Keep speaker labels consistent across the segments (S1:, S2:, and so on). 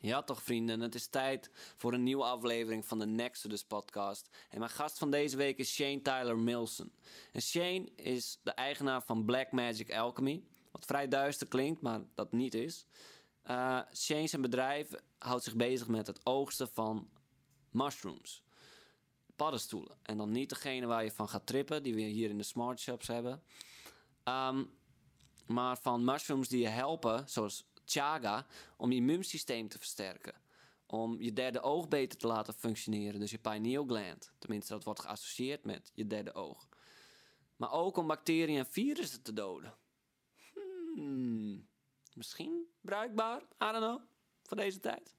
S1: Ja toch vrienden, het is tijd voor een nieuwe aflevering van de Nexus podcast. En mijn gast van deze week is Shane Tyler Milson. En Shane is de eigenaar van Black Magic Alchemy. Wat vrij duister klinkt, maar dat niet is. Uh, Shane zijn bedrijf houdt zich bezig met het oogsten van mushrooms. Paddenstoelen. En dan niet degene waar je van gaat trippen, die we hier in de smart shops hebben. Um, maar van mushrooms die je helpen, zoals chaga, om je immuunsysteem te versterken. Om je derde oog beter te laten functioneren, dus je pineal gland. Tenminste, dat wordt geassocieerd met je derde oog. Maar ook om bacteriën en virussen te doden. Hmm, misschien bruikbaar, I don't know, voor deze tijd.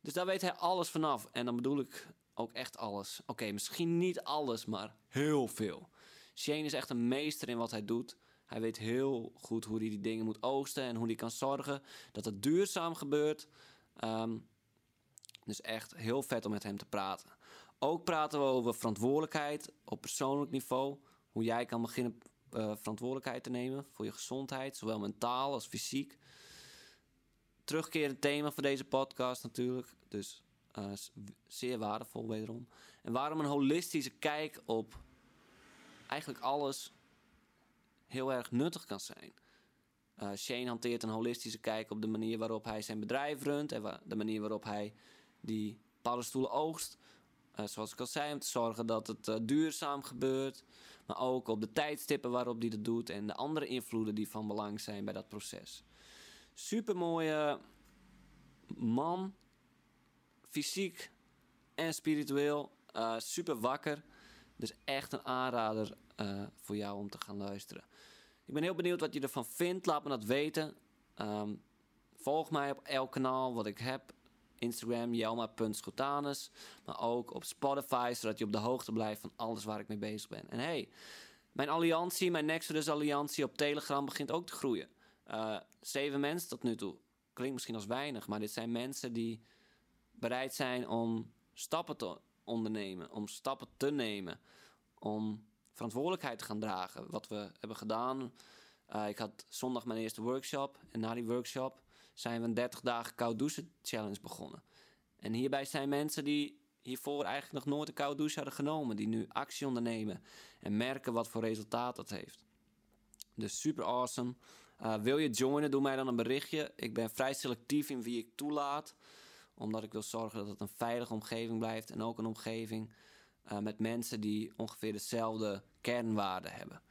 S1: Dus daar weet hij alles vanaf. En dan bedoel ik ook echt alles. Oké, misschien niet alles, maar heel veel. Shane is echt een meester in wat hij doet. Hij weet heel goed hoe hij die dingen moet oogsten en hoe hij kan zorgen dat het duurzaam gebeurt. Um, dus echt heel vet om met hem te praten. Ook praten we over verantwoordelijkheid op persoonlijk niveau. Hoe jij kan beginnen uh, verantwoordelijkheid te nemen voor je gezondheid, zowel mentaal als fysiek. Terugkerend thema voor deze podcast natuurlijk. Dus uh, zeer waardevol wederom. En waarom een holistische kijk op eigenlijk alles heel erg nuttig kan zijn. Uh, Shane hanteert een holistische kijk op de manier waarop hij zijn bedrijf runt en de manier waarop hij die paddenstoelen oogst. Uh, zoals ik al zei, om te zorgen dat het uh, duurzaam gebeurt. Maar ook op de tijdstippen waarop hij dat doet en de andere invloeden die van belang zijn bij dat proces. Super mooie man, fysiek en spiritueel. super wakker. Dus echt een aanrader voor jou om te gaan luisteren. Ik ben heel benieuwd wat je ervan vindt. Laat me dat weten. Um, volg mij op elk kanaal wat ik heb. Instagram, jelma.schotanus. Maar ook op Spotify, zodat je op de hoogte blijft van alles waar ik mee bezig ben. En hey, mijn alliantie, mijn Nexus alliantie op Telegram begint ook te groeien. Uh, zeven mensen tot nu toe. Klinkt misschien als weinig, maar dit zijn mensen die bereid zijn om stappen te ondernemen. Om stappen te nemen. Om verantwoordelijkheid te gaan dragen. Wat we hebben gedaan. Uh, ik had zondag mijn eerste workshop. En na die workshop zijn we een 30 dagen koud douchen challenge begonnen. En hierbij zijn mensen die hiervoor eigenlijk nog nooit een koud douche hadden genomen. Die nu actie ondernemen en merken wat voor resultaat dat heeft. Dus super awesome. Uh, wil je joinen, doe mij dan een berichtje. Ik ben vrij selectief in wie ik toelaat. Omdat ik wil zorgen dat het een veilige omgeving blijft. En ook een omgeving uh, met mensen die ongeveer dezelfde kernwaarden hebben.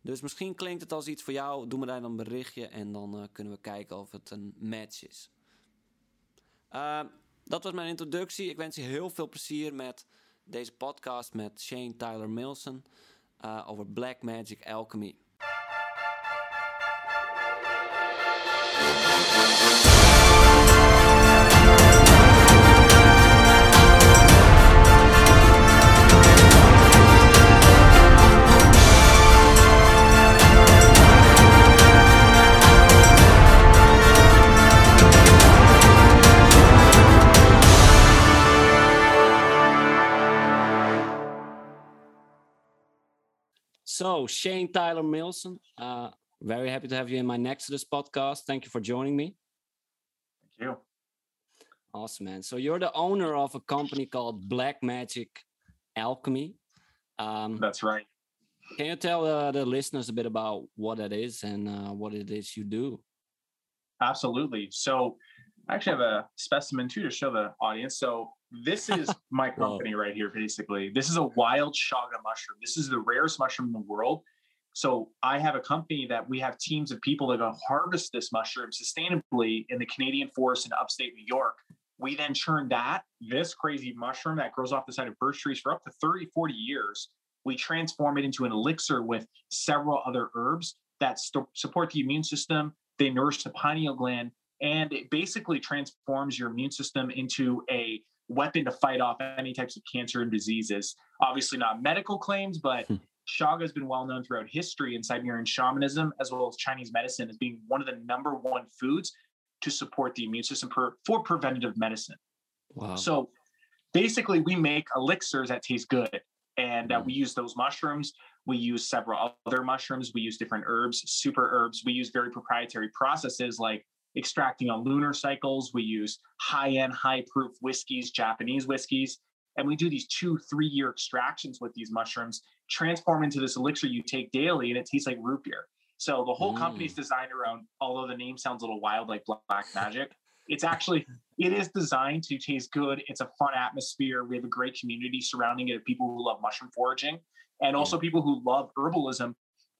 S1: Dus misschien klinkt het als iets voor jou. Doe me daar dan een berichtje en dan uh, kunnen we kijken of het een match is. Uh, dat was mijn introductie. Ik wens je heel veel plezier met deze podcast met Shane Tyler Milson over Black Magic Alchemy. So, Shane Tyler Milson, uh, very happy to have you in my Nexodus podcast. Thank you for joining me.
S2: Thank you.
S1: Awesome, man. So, you're the owner of a company called Black Magic Alchemy.
S2: Um, That's right.
S1: Can you tell uh, the listeners a bit about what that is and uh, what it is you do?
S2: Absolutely. So, I actually have a specimen too to show the audience. So, this is my company right here, basically. This is a wild chaga mushroom. This is the rarest mushroom in the world. So I have a company that we have teams of people that go harvest this mushroom sustainably in the Canadian forest in upstate New York. We then churn that, this crazy mushroom that grows off the side of birch trees for up to 30, 40 years. We transform it into an elixir with several other herbs that st- support the immune system. They nourish the pineal gland, and it basically transforms your immune system into a weapon to fight off any types of cancer and diseases. Obviously, not medical claims, but hmm. Chaga has been well known throughout history in Siberian shamanism as well as Chinese medicine as being one of the number one foods to support the immune system for, for preventative medicine. Wow. So basically, we make elixirs that taste good. And uh, we hmm. use those mushrooms. We use several other mushrooms. We use different herbs, super herbs. We use very proprietary processes like extracting on lunar cycles. We use high end, high proof whiskeys, Japanese whiskeys. And we do these two, three year extractions with these mushrooms, transform into this elixir you take daily, and it tastes like root beer. So the whole mm. company's designed around, although the name sounds a little wild like Black Magic, it's actually it is designed to taste good. It's a fun atmosphere. We have a great community surrounding it of people who love mushroom foraging and also people who love herbalism.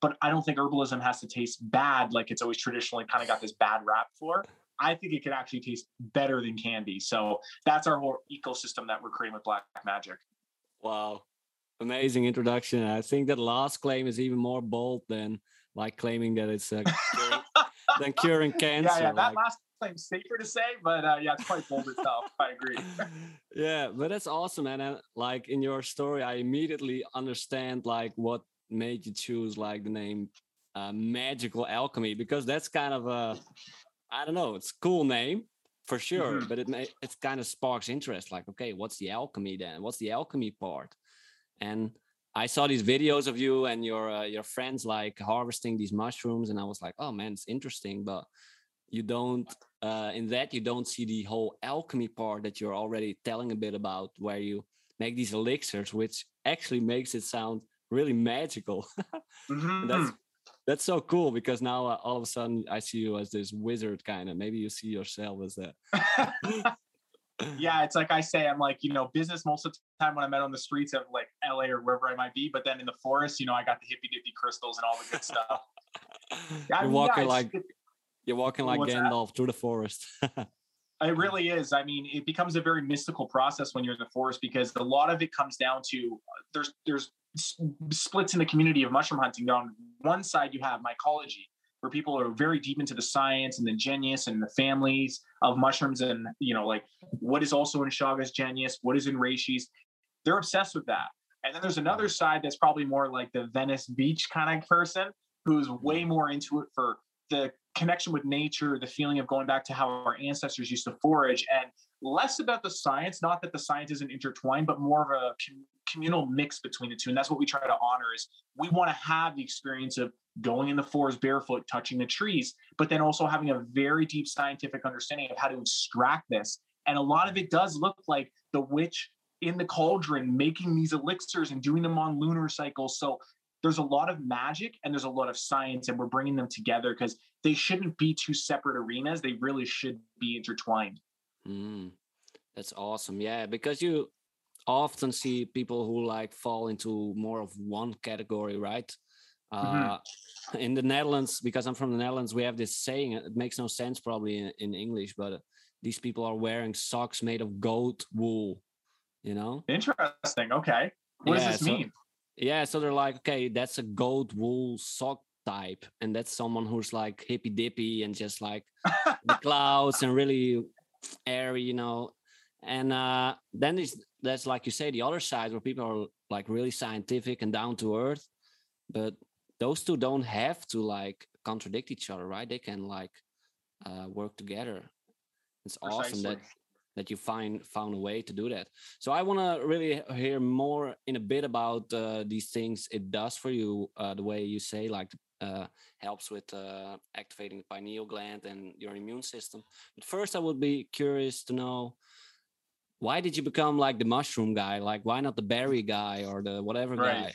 S2: But I don't think herbalism has to taste bad like it's always traditionally kind of got this bad rap for. I think it can actually taste better than candy. So that's our whole ecosystem that we're creating with Black Magic.
S1: Wow. Amazing introduction. I think that last claim is even more bold than like claiming that it's uh, curing, than curing cancer.
S2: Yeah, yeah. That
S1: like,
S2: last claim safer to say, but uh, yeah, it's quite bold itself. I agree.
S1: yeah, but that's awesome, and uh, like in your story, I immediately understand like what made you choose like the name uh, Magical Alchemy because that's kind of a I don't know, it's cool name for sure, mm-hmm. but it may, it kind of sparks interest. Like, okay, what's the alchemy then? What's the alchemy part? And I saw these videos of you and your uh, your friends like harvesting these mushrooms, and I was like, oh man, it's interesting, but you don't uh, in that you don't see the whole alchemy part that you're already telling a bit about, where you make these elixirs, which actually makes it sound really magical. mm-hmm. That's that's so cool because now uh, all of a sudden I see you as this wizard kind of. Maybe you see yourself as that.
S2: yeah, it's like I say, I'm like, you know, business most of the time when I'm out on the streets of like LA or wherever I might be, but then in the forest, you know, I got the hippy dippy crystals and all the good stuff.
S1: you're I mean, walking yeah, like you're walking like Gandalf that? through the forest.
S2: it really is. I mean, it becomes a very mystical process when you're in the forest because a lot of it comes down to there's there's splits in the community of mushroom hunting. On one side, you have mycology, where people are very deep into the science and the genus and the families of mushrooms and you know like what is also in chagas genus what is in reishis they're obsessed with that. And then there's another side that's probably more like the venice beach kind of person who's mm-hmm. way more into it for the connection with nature the feeling of going back to how our ancestors used to forage. And less about the science not that the science isn't intertwined but more of a communal mix between the two and that's what we try to honor is we want to have the experience of going in the forest barefoot, touching the trees, but then also having a very deep scientific understanding of how to extract this. And a lot of it does look like the witch in the cauldron making these elixirs and doing them on lunar cycles. So there's a lot of magic and there's a lot of science, and we're bringing them together because they shouldn't be two separate arenas. They really should be intertwined.
S1: Mm, that's awesome. Yeah, because you often see people who like fall into more of one category, right? Mm-hmm. Uh, in the Netherlands, because I'm from the Netherlands, we have this saying. It makes no sense probably in, in English, but uh, these people are wearing socks made of goat wool. You know.
S2: Interesting. Okay. What yeah, does this so, mean?
S1: Yeah, so they're like, okay, that's a goat wool sock type, and that's someone who's like hippy dippy and just like the clouds and really airy, you know. And uh, then there's that's like you say the other side where people are like really scientific and down to earth, but those two don't have to like contradict each other, right? They can like uh, work together. It's Precisely. awesome that that you find found a way to do that. So I want to really hear more in a bit about uh, these things it does for you. Uh, the way you say like uh, helps with uh, activating the pineal gland and your immune system. But first, I would be curious to know why did you become like the mushroom guy? Like why not the berry guy or the whatever right. guy?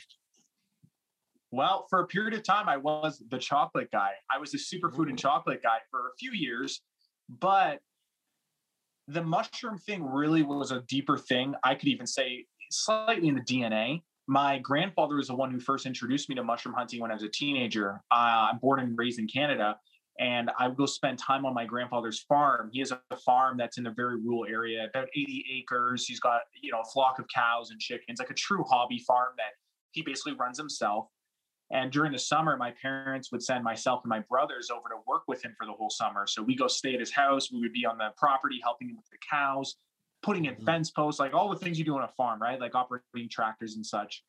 S2: Well, for a period of time, I was the chocolate guy. I was a superfood and chocolate guy for a few years, but the mushroom thing really was a deeper thing. I could even say slightly in the DNA. My grandfather was the one who first introduced me to mushroom hunting when I was a teenager. Uh, I'm born and raised in Canada, and I would go spend time on my grandfather's farm. He has a farm that's in a very rural area, about 80 acres. He's got you know a flock of cows and chickens, like a true hobby farm that he basically runs himself. And during the summer, my parents would send myself and my brothers over to work with him for the whole summer. So we go stay at his house. We would be on the property helping him with the cows, putting in mm-hmm. fence posts, like all the things you do on a farm, right? Like operating tractors and such.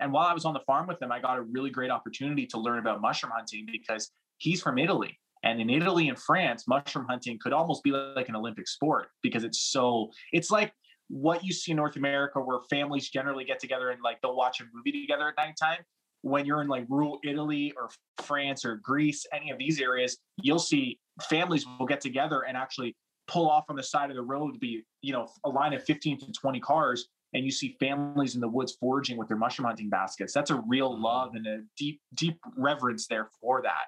S2: And while I was on the farm with him, I got a really great opportunity to learn about mushroom hunting because he's from Italy. And in Italy and France, mushroom hunting could almost be like an Olympic sport because it's so, it's like what you see in North America where families generally get together and like they'll watch a movie together at nighttime when you're in like rural Italy or France or Greece, any of these areas, you'll see families will get together and actually pull off on the side of the road, to be, you know, a line of 15 to 20 cars. And you see families in the woods foraging with their mushroom hunting baskets. That's a real mm-hmm. love and a deep, deep reverence there for that.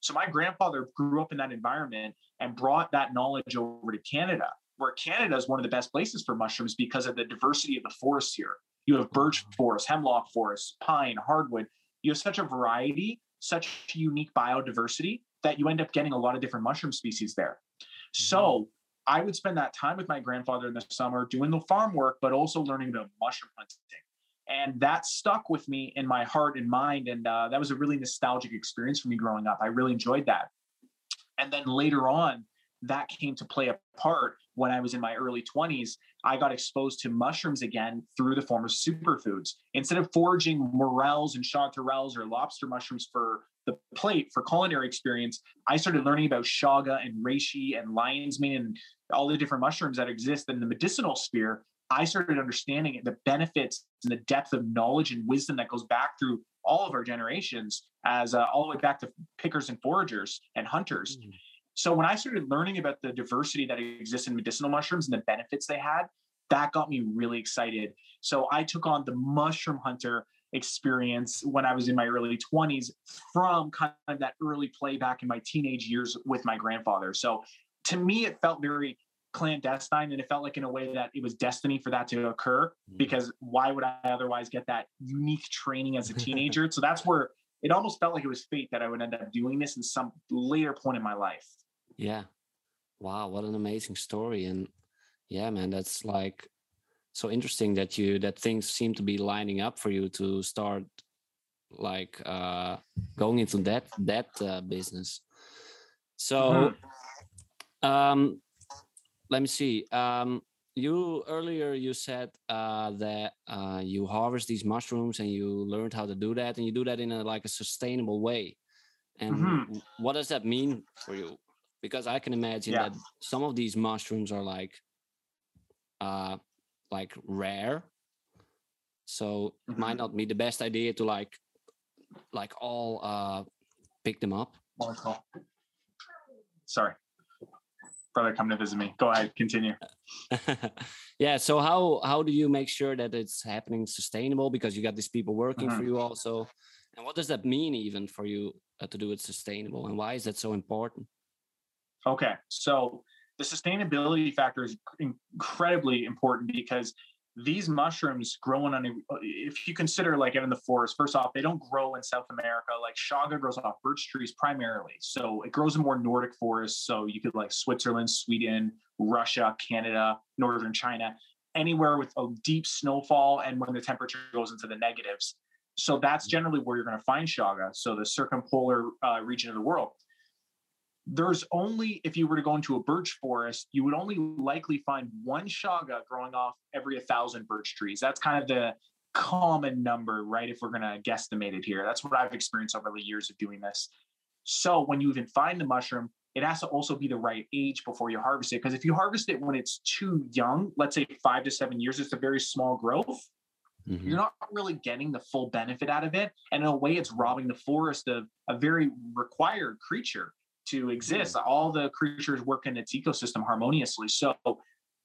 S2: So my grandfather grew up in that environment and brought that knowledge over to Canada, where Canada is one of the best places for mushrooms because of the diversity of the forests here. You have birch mm-hmm. forest, hemlock forest, pine, hardwood. You have such a variety, such unique biodiversity that you end up getting a lot of different mushroom species there. So mm-hmm. I would spend that time with my grandfather in the summer doing the farm work, but also learning about mushroom hunting. And that stuck with me in my heart and mind. And uh, that was a really nostalgic experience for me growing up. I really enjoyed that. And then later on, that came to play a part when I was in my early 20s. I got exposed to mushrooms again through the form of superfoods. Instead of foraging morels and chanterelles or lobster mushrooms for the plate for culinary experience, I started learning about chaga and reishi and lion's mane and all the different mushrooms that exist in the medicinal sphere. I started understanding the benefits and the depth of knowledge and wisdom that goes back through all of our generations, as uh, all the way back to pickers and foragers and hunters. Mm-hmm. So when I started learning about the diversity that exists in medicinal mushrooms and the benefits they had, that got me really excited. So I took on the mushroom hunter experience when I was in my early 20s from kind of that early play back in my teenage years with my grandfather. So to me, it felt very clandestine and it felt like in a way that it was destiny for that to occur mm. because why would I otherwise get that unique training as a teenager? so that's where it almost felt like it was fate that I would end up doing this in some later point in my life.
S1: Yeah. Wow, what an amazing story. And yeah, man, that's like so interesting that you that things seem to be lining up for you to start like uh going into that that uh, business so mm-hmm. um let me see um you earlier you said uh that uh you harvest these mushrooms and you learned how to do that and you do that in a like a sustainable way and mm-hmm. what does that mean for you because i can imagine yeah. that some of these mushrooms are like uh like rare. So mm-hmm. it might mm-hmm. not be the best idea to like like all uh pick them up.
S2: Sorry. Brother come to visit me. Go ahead. Continue.
S1: Yeah so how how do you make sure that it's happening sustainable? Because you got these people working mm-hmm. for you also. And what does that mean even for you uh, to do it sustainable? And why is that so important
S2: okay so the sustainability factor is incredibly important because these mushrooms growing on a, if you consider like in the forest first off they don't grow in south america like chaga grows off birch trees primarily. So it grows in more nordic forests so you could like switzerland sweden russia canada northern china anywhere with a deep snowfall and when the temperature goes into the negatives. So that's generally where you're going to find chaga. so the circumpolar uh, region of the world there's only if you were to go into a birch forest you would only likely find one chaga growing off every a thousand birch trees. That's kind of the common number right? If we're going to guesstimate it here. That's what i've experienced over the years of doing this. So when you even find the mushroom it has to also be the right age before you harvest it. Because if you harvest it when it's too young let's say five to seven years it's a very small growth Mm-hmm. You're not really getting the full benefit out of it. And in a way, it's robbing the forest of a very required creature to exist. All the creatures work in its ecosystem harmoniously. So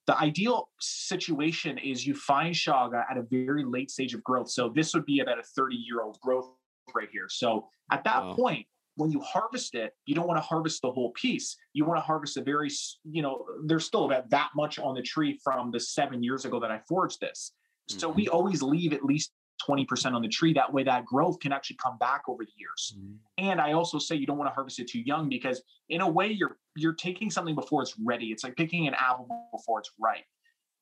S2: the ideal situation is you find chaga at a very late stage of growth. So this would be about a 30 year old growth right here. So at that wow. point, when you harvest it, you don't want to harvest the whole piece. You want to harvest a very, you know, there's still about that much on the tree from the seven years ago that I forged this. So mm-hmm. we always leave at least 20% on the tree. That way, that growth can actually come back over the years. Mm-hmm. And I also say you don't want to harvest it too young because, in a way, you're you're taking something before it's ready. It's like picking an apple before it's ripe.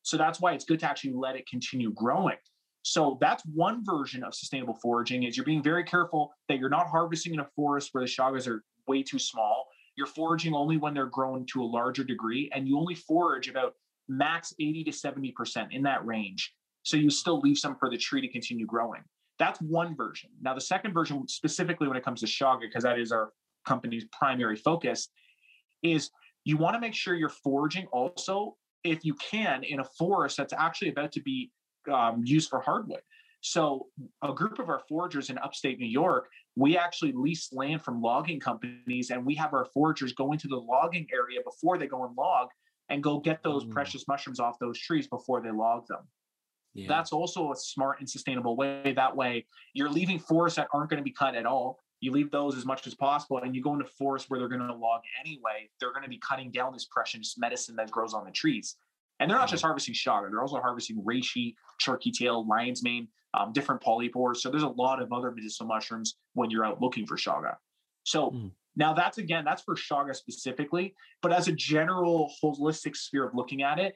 S2: So that's why it's good to actually let it continue growing. So that's one version of sustainable foraging is you're being very careful that you're not harvesting in a forest where the chagas are way too small. You're foraging only when they're grown to a larger degree, and you only forage about max 80 to 70% in that range. So you still leave some for the tree to continue growing. That's one version. Now, the second version, specifically when it comes to Chaga, because that is our company's primary focus, is you want to make sure you're foraging also, if you can, in a forest that's actually about to be um, used for hardwood. So a group of our foragers in upstate New York, we actually lease land from logging companies and we have our foragers go into the logging area before they go and log and go get those mm. precious mushrooms off those trees before they log them. Yeah. That's also a smart and sustainable way. That way, you're leaving forests that aren't going to be cut at all. You leave those as much as possible, and you go into forests where they're going to log anyway. They're going to be cutting down this precious medicine that grows on the trees. And they're not just harvesting chaga, they're also harvesting reishi, turkey tail, lion's mane, um, different polypores. So there's a lot of other medicinal mushrooms when you're out looking for chaga. So mm. now that's again that's for chaga specifically, but as a general holistic sphere of looking at it,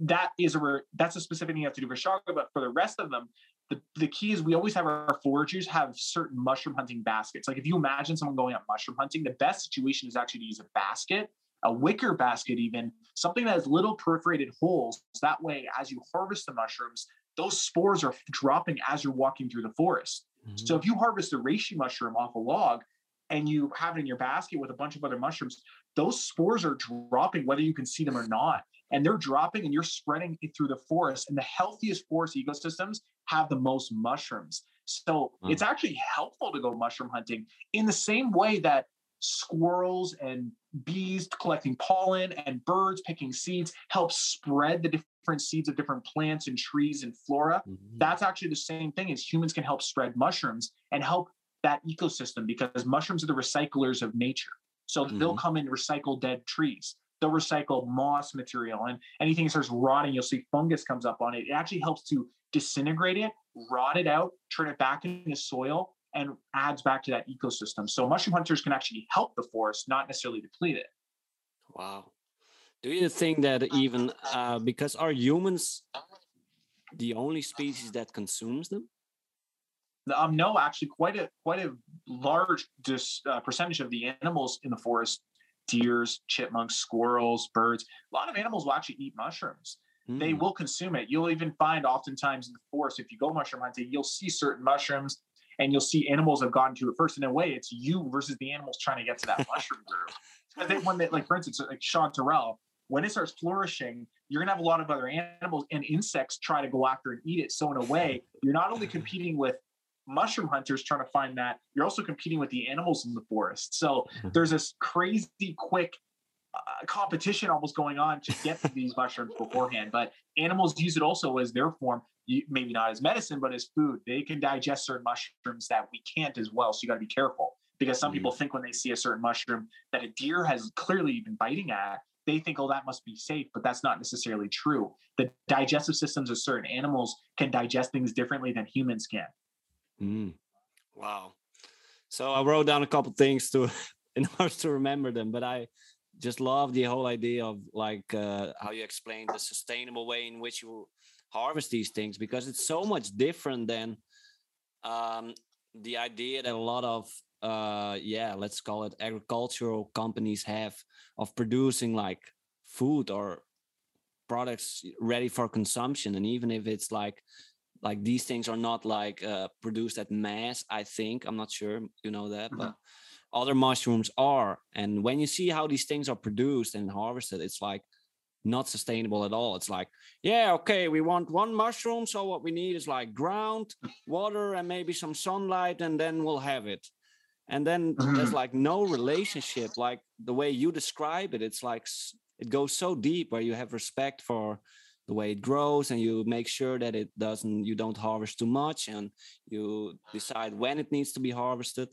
S2: that is a that's a specific thing you have to do for chaga. But for the rest of them, the, the key is we always have our foragers have certain mushroom hunting baskets. Like if you imagine someone going out mushroom hunting, the best situation is actually to use a basket, a wicker basket, even something that has little perforated holes. That way, as you harvest the mushrooms, those spores are dropping as you're walking through the forest. Mm-hmm. So if you harvest a reishi mushroom off a log and you have it in your basket with a bunch of other mushrooms, those spores are dropping whether you can see them or not and they're dropping and you're spreading it through the forest. And the healthiest forest ecosystems have the most mushrooms. So mm. it's actually helpful to go mushroom hunting in the same way that squirrels and bees collecting pollen and birds picking seeds help spread the different seeds of different plants and trees and flora. Mm-hmm. That's actually the same thing as humans can help spread mushrooms and help that ecosystem because mushrooms are the recyclers of nature. So mm-hmm. they'll come and recycle dead trees they'll recycle moss material and anything that starts rotting, you'll see fungus comes up on it. It actually helps to disintegrate it, rot it out, turn it back into soil, and adds back to that ecosystem. So mushroom hunters can actually help the forest, not necessarily deplete it.
S1: Wow. Do you think that even uh, because are humans the only species that consumes them?
S2: Um, no, actually, quite a quite a large dis, uh, percentage of the animals in the forest deers, chipmunks, squirrels, birds. A lot of animals will actually eat mushrooms. Mm. They hmm. will consume it. You'll even find oftentimes in the forest, if you go mushroom hunting, you'll see certain mushrooms and you'll see animals have gotten to it first. In a way, it's you versus the animals trying to get to that mushroom group. Because they, when they, like, for instance, like chanterelle, when it starts flourishing, you're gonna have a lot of other animals and insects try to go after and eat it. So in a way, you're not only competing with mushroom hunters trying to find that, you're also competing with the animals in the forest. So mm-hmm. there's this crazy quick uh, competition almost going on to get to these mushrooms beforehand. But animals use it also as their form, maybe not as medicine, but as food. They can digest certain mushrooms that we can't as well. So you got to be careful because some mm-hmm. people think when they see a certain mushroom that a deer has clearly been biting at, they think, oh, that must be safe, but that's not necessarily true. The digestive systems of certain animals can digest things differently than humans can.
S1: Mm. Wow. So I wrote down a couple things to in order to remember them, but I just love the whole idea of like uh, how you explain the sustainable way in which you harvest these things because it's so much different than um, the idea that a lot of uh, yeah let's call it agricultural companies have of producing like food or products ready for consumption and even if it's like like these things are not like uh, produced at mass i think i'm not sure you know that mm-hmm. but other mushrooms are and when you see how these things are produced and harvested it's like not sustainable at all it's like yeah okay we want one mushroom so what we need is like ground water and maybe some sunlight and then we'll have it and then mm-hmm. there's like no relationship like the way you describe it it's like it goes so deep where you have respect for the way it grows and you make sure that it doesn't you don't harvest too much and you decide when it needs to be harvested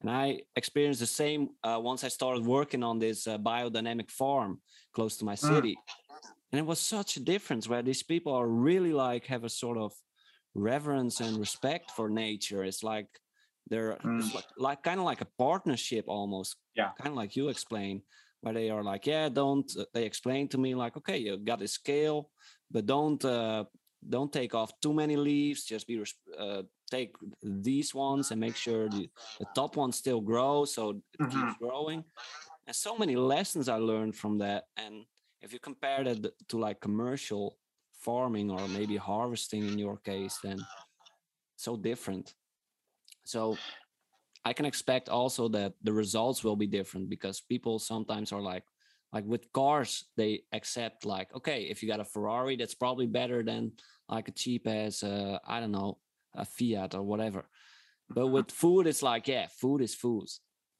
S1: and i experienced the same uh, once i started working on this uh, biodynamic farm close to my mm. city mm. and it was such a difference where these people are really like have a sort of reverence and respect for nature it's like they're mm. like, like kind of like a partnership almost
S2: yeah
S1: kind of like you explain where they are like yeah don't uh, they explain to me like okay you got a scale but don't uh, don't take off too many leaves. Just be uh, take these ones and make sure the, the top ones still grow so it mm-hmm. keeps growing. And so many lessons I learned from that. And if you compare that to like commercial farming or maybe harvesting in your case, then so different. So I can expect also that the results will be different because people sometimes are like, like with cars they accept like okay if you got a ferrari that's probably better than like a cheap as uh, i don't know a fiat or whatever. But with food it's like yeah food is food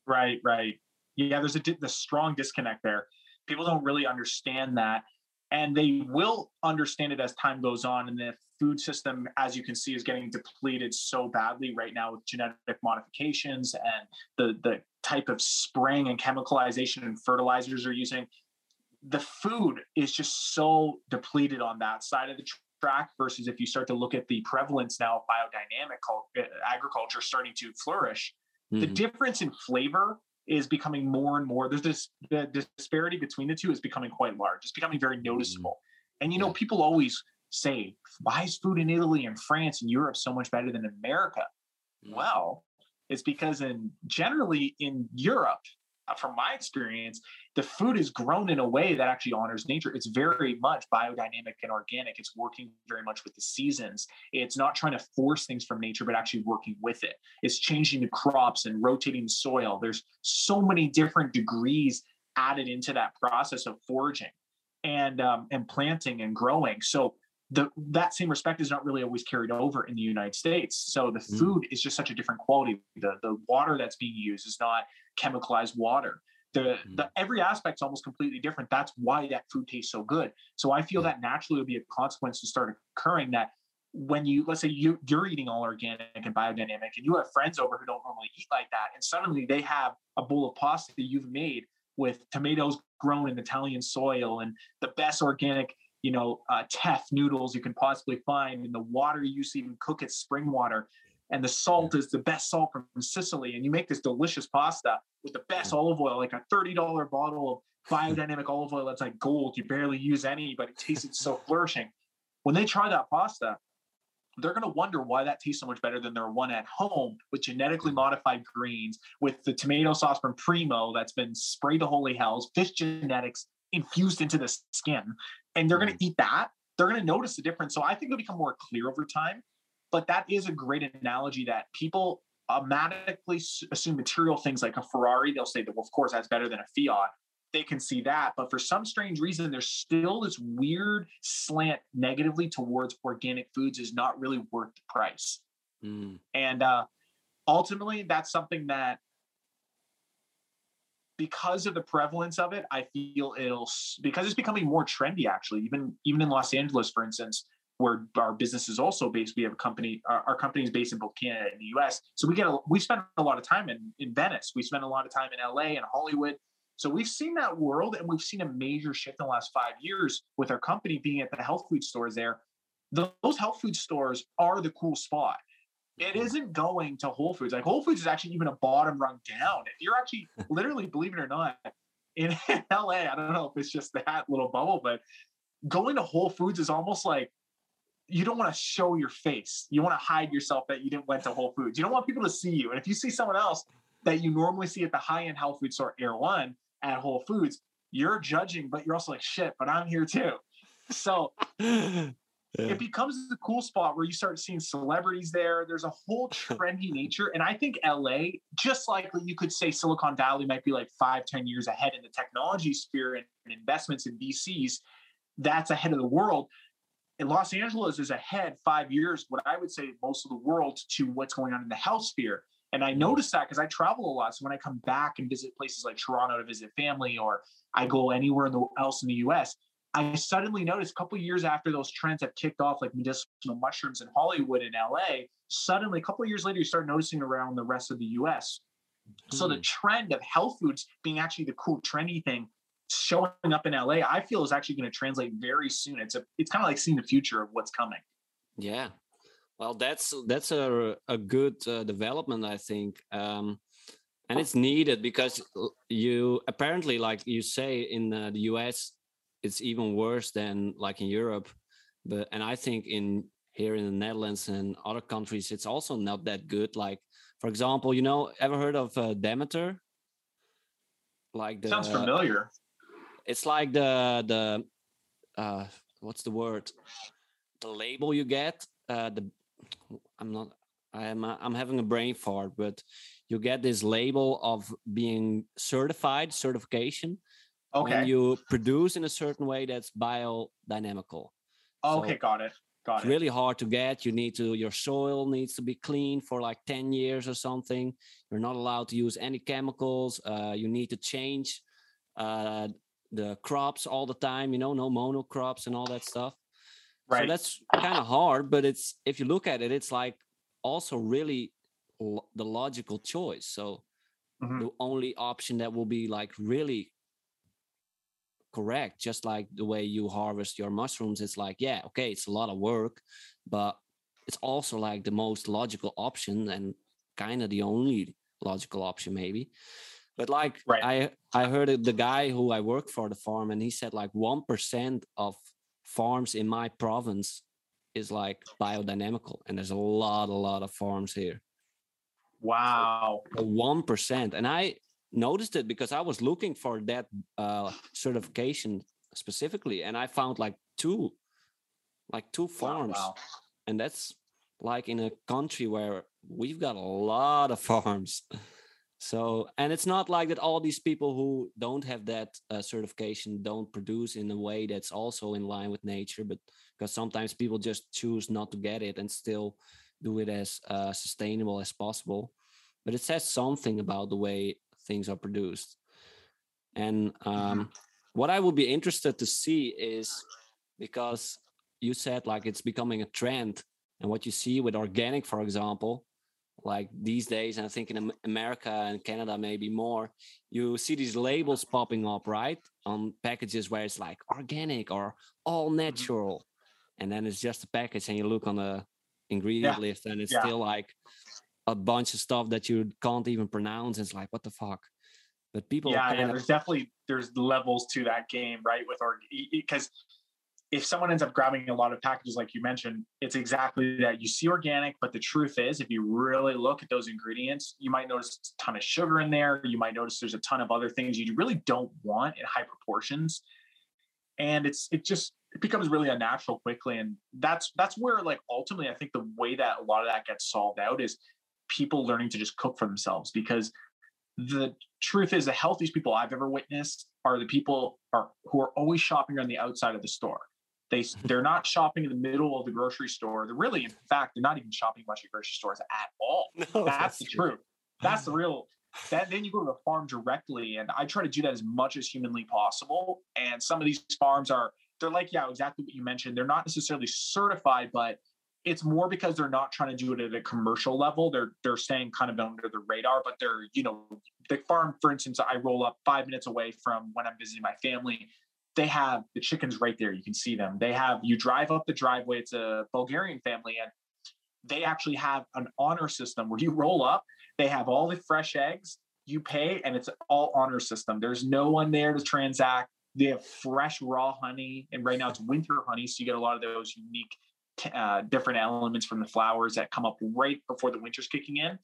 S2: right right. Yeah there's a the strong disconnect there. People don't really understand that and they will understand it as time goes on and the food system as you can see is getting depleted so badly right now with genetic modifications and the the type of spraying and chemicalization and fertilizers are using the food is just so depleted on that side of the track versus if you start to look at the prevalence now of biodynamic uh, agriculture starting to flourish mm-hmm. the difference in flavor is becoming more and more there's this the disparity between the two is becoming quite large it's becoming very mm-hmm. noticeable and you know people always say why is food in italy and france and europe so much better than america mm-hmm. well it's because in generally in europe uh, from my experience, the food is grown in a way that actually honors nature. It's very much biodynamic and organic. It's working very much with the seasons. It's not trying to force things from nature, but actually working with it. It's changing the crops and rotating the soil. There's so many different degrees added into that process of foraging and um, and planting and growing. So the that same respect is not really always carried over in the United States. So the mm. food is just such a different quality. The the water that's being used is not chemicalized water. The, mm. the every aspect's almost completely different. That's why that food tastes so good. So I feel that naturally would be a consequence to start occurring that when you let's say you you're eating all organic and biodynamic and you have friends over who don't normally eat like that and suddenly they have a bowl of pasta that you've made with tomatoes grown in Italian soil and the best organic you know, uh, teff noodles you can possibly find, and the water you use to even cook it, spring water. And the salt is the best salt from Sicily. And you make this delicious pasta with the best olive oil, like a $30 bottle of biodynamic olive oil that's like gold. You barely use any, but it tastes so flourishing. When they try that pasta, they're going to wonder why that tastes so much better than their one at home with genetically modified greens, with the tomato sauce from Primo that's been sprayed to holy hells, fish genetics infused into the skin and they're going to mm. eat that, they're going to notice the difference. So I think it'll become more clear over time. But that is a great analogy that people automatically assume material things like a Ferrari. They'll say that, well, of course, that's better than a Fiat. They can see that. But for some strange reason, there's still this weird slant negatively towards organic foods is not really worth the price. Mm. And uh, ultimately, that's something that because of the prevalence of it, I feel it'll because it's becoming more trendy. Actually, even even in Los Angeles, for instance, where our business is also based, we have a company. Our, our company is based in both Canada and the U.S. So we get a, we spend a lot of time in in Venice. We spend a lot of time in L.A. and Hollywood. So we've seen that world, and we've seen a major shift in the last five years with our company being at the health food stores there. Those health food stores are the cool spot it isn't going to Whole Foods. Like Whole Foods is actually even a bottom rung down. If you're actually literally, believe it or not, in LA, I don't know if it's just that little bubble, but going to Whole Foods is almost like you don't want to show your face. You want to hide yourself that you didn't went to Whole Foods. You don't want people to see you. And if you see someone else that you normally see at the high end health food store Erewhon at Whole Foods, you're judging, but you're also like, shit, but I'm here too. So yeah. it becomes the cool spot where you start seeing celebrities there. There's a whole trendy nature. And I think LA, just like you could say Silicon Valley might be like five, ten years ahead in the technology sphere and, and investments in VCs, that's ahead of the world. And Los Angeles is ahead five years, what I would say most of the world to what's going on in the health sphere. And I mm-hmm. notice that because I travel a lot. So when I come back and visit places like Toronto to visit family, or I go anywhere in the, else in the US, I suddenly noticed a couple years after those trends have kicked off, like medicinal mushrooms in Hollywood and LA, suddenly a couple of years later, you start noticing around the rest of the US. Mm. So the hmm. trend of health foods being actually the cool, trendy thing showing up in LA, I feel is actually going to translate very soon. It's a, it's kind of like seeing the future of what's coming.
S1: Yeah. Well, that's that's a a good uh, development, I think. Um, and it's needed because you apparently like you say in uh, the us it's even worse than like in Europe. But and I think in here in the Netherlands and other countries, it's also not that good. Like for example, you know, ever heard of uh, Demeter?
S2: Like the, sounds familiar.
S1: It's like the the uh, what's the word? The label you get. Uh, the I'm not. I'm I'm having a brain fart, but you get this label of being certified certification
S2: Okay.
S1: When you produce in a certain way that's biodynamical.
S2: Okay, so, got it. Got
S1: it's
S2: it.
S1: really hard to get. You need to your soil needs to be clean for like 10 years or something. You're not allowed to use any chemicals. Uh, you need to change uh, the crops all the time, you know, no monocrops and all that stuff.
S2: Right.
S1: So that's kind of hard, but it's if you look at it, it's like also really lo- the logical choice. So
S2: Mhm.
S1: the only option that will be like really correct, just like the way you harvest your mushrooms, it's like, yeah, okay, it's a lot of work, but it's also like the most logical option and kind of the only logical option, maybe. But like
S2: Right.
S1: I I heard the guy who I work for the farm, and he said like one percent of farms in my province is like biodynamical, and there's a lot, a lot of farms here.
S2: Wow.
S1: One percent, and I noticed it because I was looking for that uh, certification specifically, and I found like two, like two
S2: Wow,
S1: farms,
S2: wow.
S1: and that's like in a country where we've got a lot of farms. So, and it's not like that all these people who don't have that uh, certification don't produce in a way that's also in line with nature, but because sometimes people just choose not to get it and still do it as uh, sustainable as possible. But it says something about the way things are produced. And um, what I would be interested to see is because you said like it's becoming a trend, and what you see with organic, for example, like these days, and I think in America and Canada maybe more, you see these labels popping up, right, on packages where it's like organic or all natural, and then it's just a package, and you look on the ingredient list, and it's
S2: yeah.
S1: still like a bunch of stuff that you can't even pronounce. It's like what the fuck. But people,
S2: yeah, yeah.
S1: of-
S2: There's definitely there's levels to that game, right? With or because if someone ends up grabbing a lot of packages, like you mentioned, it's exactly that. You see organic, but the truth is, if you really look at those ingredients, you might notice a ton of sugar in there. You might notice there's a ton of other things you really don't want in high proportions, and it's it just it becomes really unnatural quickly. And that's that's where like ultimately, I think the way that a lot of that gets solved out is people learning to just cook for themselves because the truth is the healthiest people I've ever witnessed are the people are who are always shopping on the outside of the store. They they're not shopping in the middle of the grocery store. They're really, in fact, they're not even shopping much at grocery stores at all.
S1: No,
S2: That's, the
S1: true.
S2: truth. That's the real. That then you go to the farm directly, and I try to do that as much as humanly possible. And some of these farms are they're like, yeah, exactly what you mentioned. They're not necessarily certified, but it's more because they're not trying to do it at a commercial level. They're they're staying kind of under the radar, but they're you know the farm, for instance, I roll up five minutes away from when I'm visiting my family. They have the chickens right there. You can see them. They have you drive up the driveway. It's a Bulgarian family, and they actually have an honor system where you roll up. They have all the fresh eggs. You pay, and it's all honor system. There's no one there to transact. They have fresh raw honey, and right now it's winter honey, so you get a lot of those unique uh, different elements from the flowers that come up right before the winter's kicking in.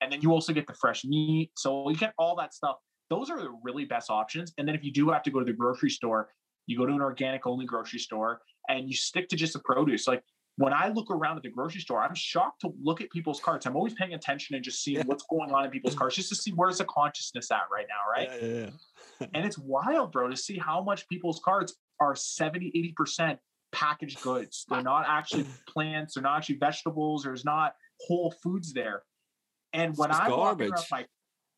S2: And then you also get the fresh meat. So you get all that stuff. Those are the really best options. And then if you do have to go to the grocery store, you go to an organic only grocery store and you stick to just the produce. Like when I look around at the grocery store, I'm shocked to look at people's carts. I'm always paying attention and just seeing
S1: Yeah.
S2: what's going on in people's carts just to see where's the consciousness at right now, right?
S1: Yeah, yeah.
S2: and it's wild, bro, to see how much people's carts are 70, 80% packaged goods. They're not actually plants, they're not actually vegetables, there's not whole foods there. And when I walk around
S1: garbage.
S2: my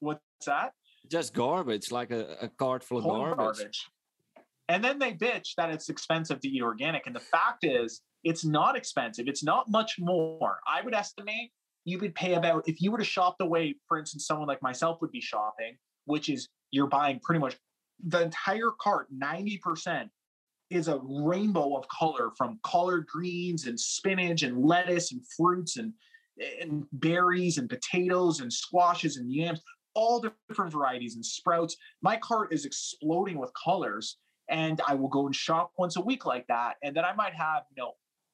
S2: what's that?
S1: Just garbage, like a, a cart full of
S2: Total
S1: garbage.
S2: And then they bitch that it's expensive to eat organic. And the fact is, it's not expensive. It's not much more. I would estimate you would pay about, if you were to shop the way, for instance, someone like myself would be shopping, which is you're buying pretty much the entire cart, 90% is a rainbow of color from collard greens and spinach and lettuce and fruits and, and berries and potatoes and squashes and yams, all different varieties and sprouts. My cart is exploding with colors and I will go and shop once a week like that. And then I might have, you know,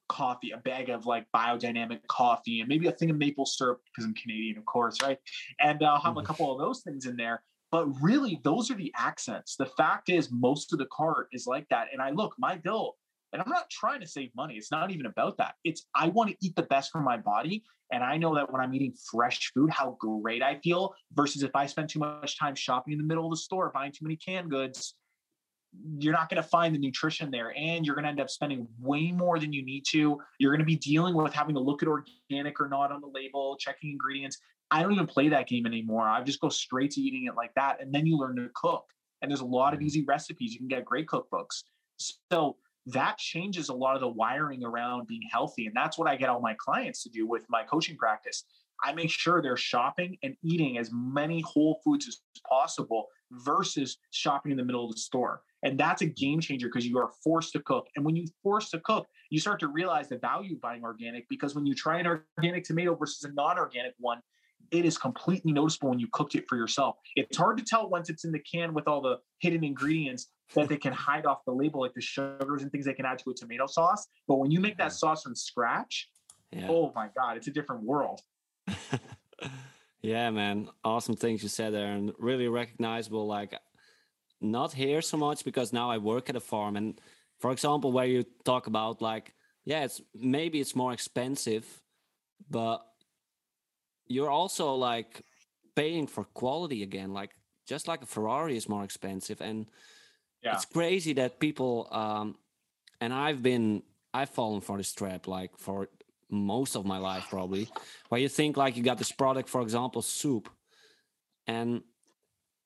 S2: coffee, a bag of like biodynamic coffee, and maybe a thing of maple syrup because I'm Canadian, of course, right? And I'll have a
S1: Mhm.
S2: couple of those things in there. But really, those are the accents. The fact is, most of the cart is like that. And I look, my bill, and I'm not trying to save money. It's not even about that. It's I want to eat the best for my body. And I know that when I'm eating fresh food, how great I feel versus if I spend too much time shopping in the middle of the store, buying too many canned goods, you're not going to find the nutrition there and you're going to end up spending way more than you need to you're going to be dealing with having to look at organic or not on the label checking ingredients i don't even play that game anymore i just go straight to eating it like that and then you learn to cook and there's a lot of mm-hmm. easy recipes you can get great cookbooks so that changes a lot of the wiring around being healthy and that's what i get all my clients to do with my coaching practice i make sure they're shopping and eating as many whole foods as possible versus shopping in the middle of the store and that's a game changer because you are forced to cook. And when you force to cook, you start to realize the value of buying organic because when you try an organic tomato versus a non-organic one, it is completely noticeable when you cooked it for yourself. It's hard to tell once it's in the can with all the hidden ingredients that they can hide off the label, like the sugars and things they can add to a tomato sauce. But when you make that sauce from scratch, yeah. oh my God, it's a different world.
S1: yeah, man. Awesome things you said there and really recognizable. Like not here so much because now I work at a farm. And for example, where you talk about like, yeah, it's maybe it's more expensive, but you're also like paying for quality again. Like just like a Ferrari is more expensive. And yeah. it's crazy that people um and I've been I've fallen for this trap like for most of my life probably where you think like you got this product for example soup and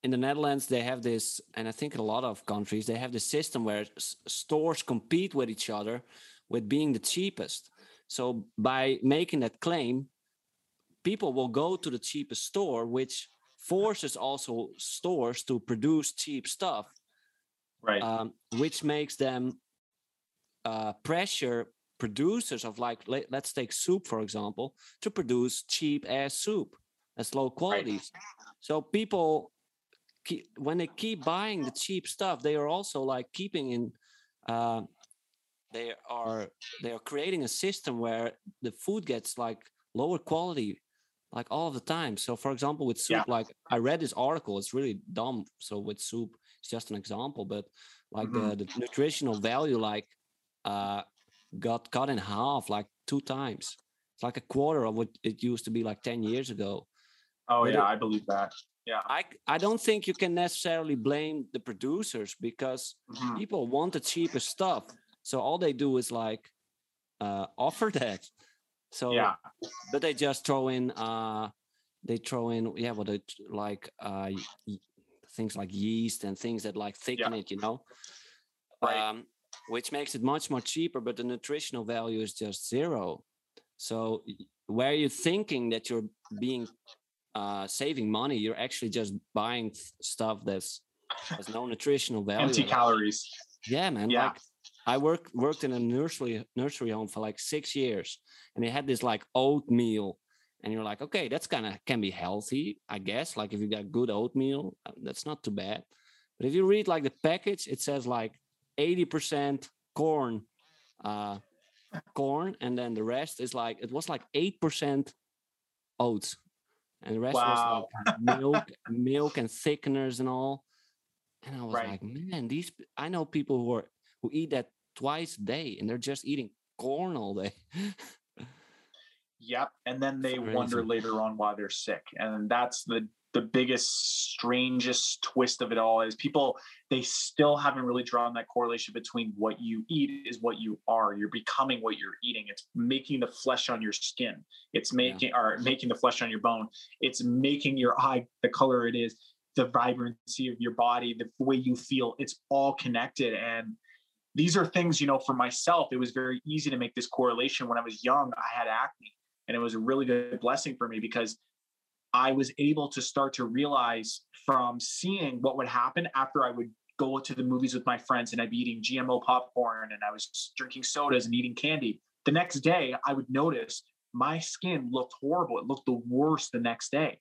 S1: in the Netherlands, they have this, and I think in a lot of countries, they have the system where s- stores compete with each other with being the cheapest. So by making that claim, people will go to the cheapest store, which forces also stores to produce cheap stuff,
S2: right?
S1: Um, which makes them uh, pressure producers of like let, us take soup for example to produce cheap ass soup that's low quality. Right. So people keep, when they keep buying the cheap stuff, they are also like keeping in. Uh, they are they are creating a system where the food gets like lower quality like all the time. So for example with soup yeah. like i read this article it's really dumb so with soup it's just an example but like mm-hmm. the, the nutritional value like uh got cut in half like two times. It's like a quarter of what it used to be like 10 years ago.
S2: Oh but yeah it, i believe that. Yeah.
S1: I i don't think you can necessarily blame the producers because mm-hmm. people want the cheapest stuff. So all they do is like uh offer that so
S2: yeah
S1: but they just throw in uh they throw in yeah what it like uh things like yeast and things that like thicken yeah. it you know right. um which makes it much more cheaper but the nutritional value is just zero so where you're thinking that you're being uh, saving money. You're actually just buying stuff that's has no nutritional value.
S2: Empty calories.
S1: Yeah, man. Yeah. Like I worked worked in a nursery nursery home for like six years, and they had this like oatmeal, and you're like, okay, that's kind of can be healthy, I guess. Like if you got good oatmeal, uh, that's not too bad. But if you read like the package, it says like 80% corn, uh, corn, and then the rest is like it was like eight percent oats and the rest wow. was like milk, milk and thickeners and all. And I was right. like, man, these I know people who are who eat that twice a day, and they're just eating corn all day.
S2: yep, and then they wonder later on why they're sick, and that's the the biggest strangest twist of it all is people they still haven't really drawn that correlation between what you eat is what you are. You're becoming what you're eating. It's making the flesh on your skin. It's making yeah. or making the flesh on your bone. It's making your eye the color it is the vibrancy of your body the way you feel. It's all connected and these are things you know for myself it was very easy to make this correlation when i was young i had acne and it was a really good blessing for me because I was able to start to realize from seeing what would happen after I would go to the movies with my friends and I'd be eating GMO popcorn and I was drinking sodas and eating candy. The next day, I would notice my skin looked horrible. It looked the worst the next day.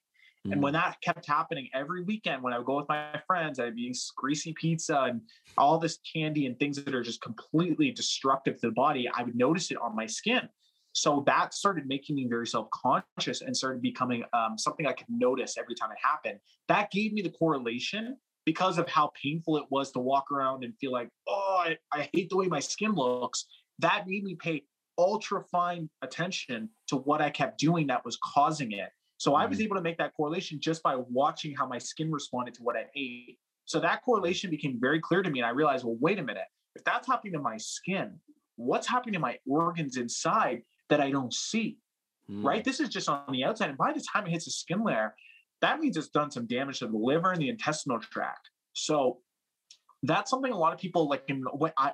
S2: Mm. And when that kept happening every weekend, when I would go with my friends, I'd be eating greasy pizza and all this candy and things that are just completely destructive to the body, I would notice it on my skin. So that started making me very self conscious and started becoming um, something I could notice every time it happened. That gave me the correlation because of how painful it was to walk around and feel like, oh, I, I hate the way my skin looks. That made me pay ultra fine attention to what I kept doing that was causing it. So I was mm-hmm. able to make that correlation just by watching how my skin responded to what I ate. So that correlation became very clear to me. And I realized, well, wait a minute. If that's happening to my skin, what's happening to my organs inside that I don't see? Mm. Right? This is just on the outside. And by the time it hits the skin layer, that means it's done some damage to the liver and the intestinal tract. So that's something a lot of people like in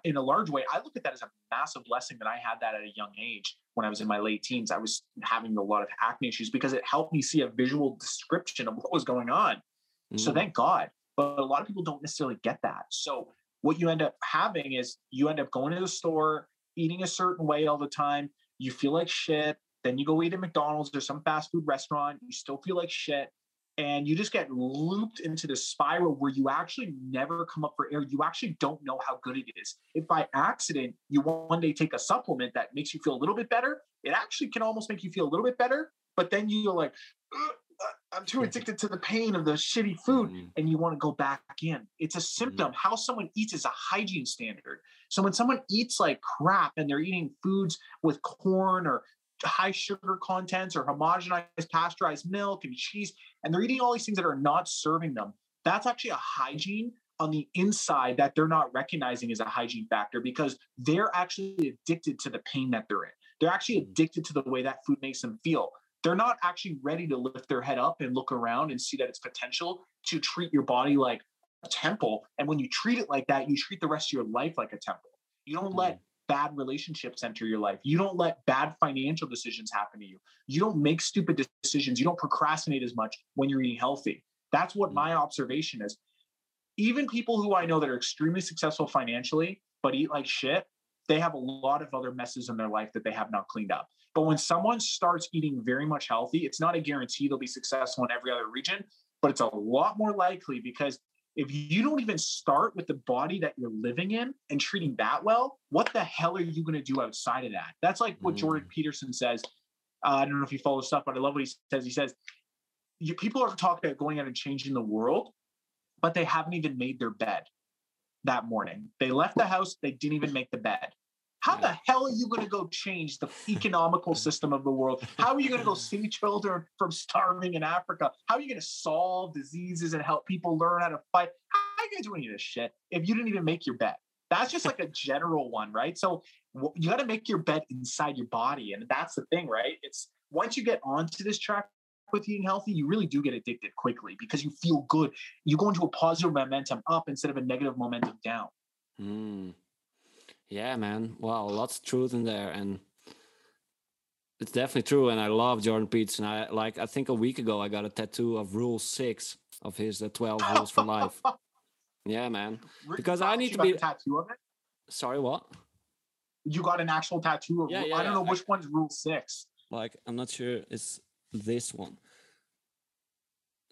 S2: in a large way. I look at that as a massive blessing that I had that at a young age when I was in my late teens. I was having a lot of acne issues because it helped me see a visual description of what was going on. Mm. So thank God. But a lot of people don't necessarily get that. So what you end up having is you end up going to the store, eating a certain way all the time. You feel like shit. Then you go eat at McDonald's or some fast food restaurant. You still feel like shit. And you just get looped into the spiral where you actually never come up for air. You actually don't know how good it is. If by accident you one day take a supplement that makes you feel a little bit better, it actually can almost make you feel a little bit better. But then you're like, I'm too addicted to the pain of the shitty food, mm. and you want to go back in. It's a symptom. Mm. How someone eats is a hygiene standard. So when someone eats like crap and they're eating foods with corn or high sugar contents or homogenized pasteurized milk and cheese, and they're eating all these things that are not serving them, that's actually a hygiene on the inside that they're not recognizing as a hygiene factor because they're actually addicted to the pain that they're in. They're actually mm. addicted to the way that food makes them feel they're not actually ready to lift their head up and look around and see that it's potential to treat your body like a temple. And when you treat it like that, you treat the rest of your life like a temple. You don't let mm. Bad relationships enter your life. You don't let bad financial decisions happen to you. You don't make stupid decisions. You don't procrastinate as much when you're eating healthy. That's what mm. my observation is. Even people who I know that are extremely successful financially, but eat like shit, they have a lot of other messes in their life that they have not cleaned up. But when someone starts eating very much healthy, it's not a guarantee they'll be successful in every other region, but it's a lot more likely because if you don't even start with the body that you're living in and treating that well, what the hell are you going to do outside of that? That's like what mm. Jordan Peterson says. Uh, I don't know if you follow stuff, but I love what he says. He says, you, people are talking about going out and changing the world, but they haven't even made their bed that morning. They left the house, they didn't even make the bed. How the hell are you going to go change the economical system of the world? How are you going to go save children from starving in Africa? How are you going to solve diseases and help people learn how to fight? How are you guys doing this shit if you didn't even make your bet? That's just like a general one, right? So you got to make your bet inside your body, and that's the thing, right? It's once you get onto this track with eating healthy, you really do get addicted quickly because you feel good. You go into a positive momentum up instead of a negative momentum down.
S1: Mm. Yeah, man. Wow, lots of truth in there, and it's definitely true. And I love Jordan Peterson. I like. I think a week ago I got a tattoo of Rule Six of his the Twelve Rules for Life. Yeah, man. Because I need to be
S2: tattoo of it.
S1: Sorry, what?
S2: You got an actual tattoo of? Yeah, yeah, I don't know which one's Rule Six.
S1: Like, I'm not sure. It's this one.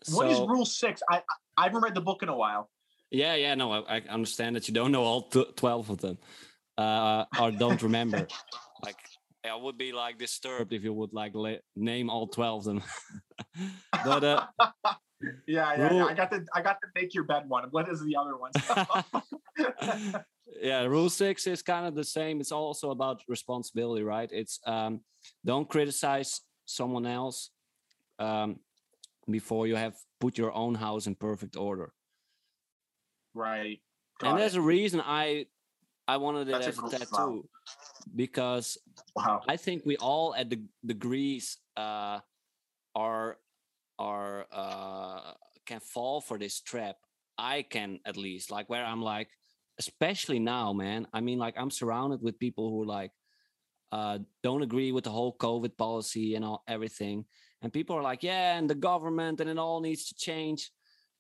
S2: What so, is Rule Six? I I haven't read the book in a while.
S1: Yeah, yeah, no, I, I understand that you don't know all t- twelve of them uh, or don't remember. like I would be like disturbed if you would like la- name all twelve of them.
S2: but uh, yeah, yeah, rule... yeah, I got to I got to make your bed one. What is the other one?
S1: yeah, rule six is kind of the same. It's also about responsibility, right? It's um, don't criticize someone else um, before you have put your own house in perfect order.
S2: Right.
S1: Got and it. there's a reason I I wanted it That's as a, tattoo because wow. I think we all at the degrees uh, are are uh, can fall for this trap. I can at least like where I'm like, especially now, man. I mean, like I'm surrounded with people who like uh, don't agree with the whole COVID policy and all everything, and people are like, yeah, and the government and it all needs to change.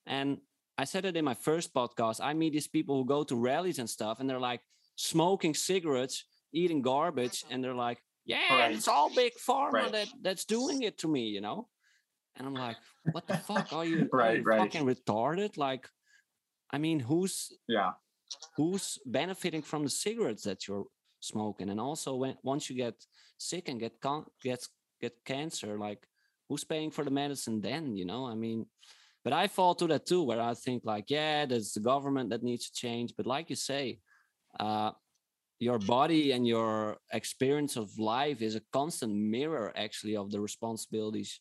S1: And I said it in my first podcast. I meet these people who go to rallies and stuff, and they're like, smoking cigarettes, eating garbage, mm-hmm. and they're like, "Yeah, right. it's all big pharma right. that that's doing it to me," you know. And I'm like, "What the fuck are you? right, are you right. fucking retarded?" Like, I mean, who's
S2: yeah,
S1: who's benefiting from the cigarettes that you're smoking? And also, when once you get sick and get con- get get cancer, like, who's paying for the medicine then? You know, I mean. But I fall to that too, where I think like, yeah, there's the government that needs to change. But like you say, uh, your body and your experience of life is a constant mirror actually of the responsibilities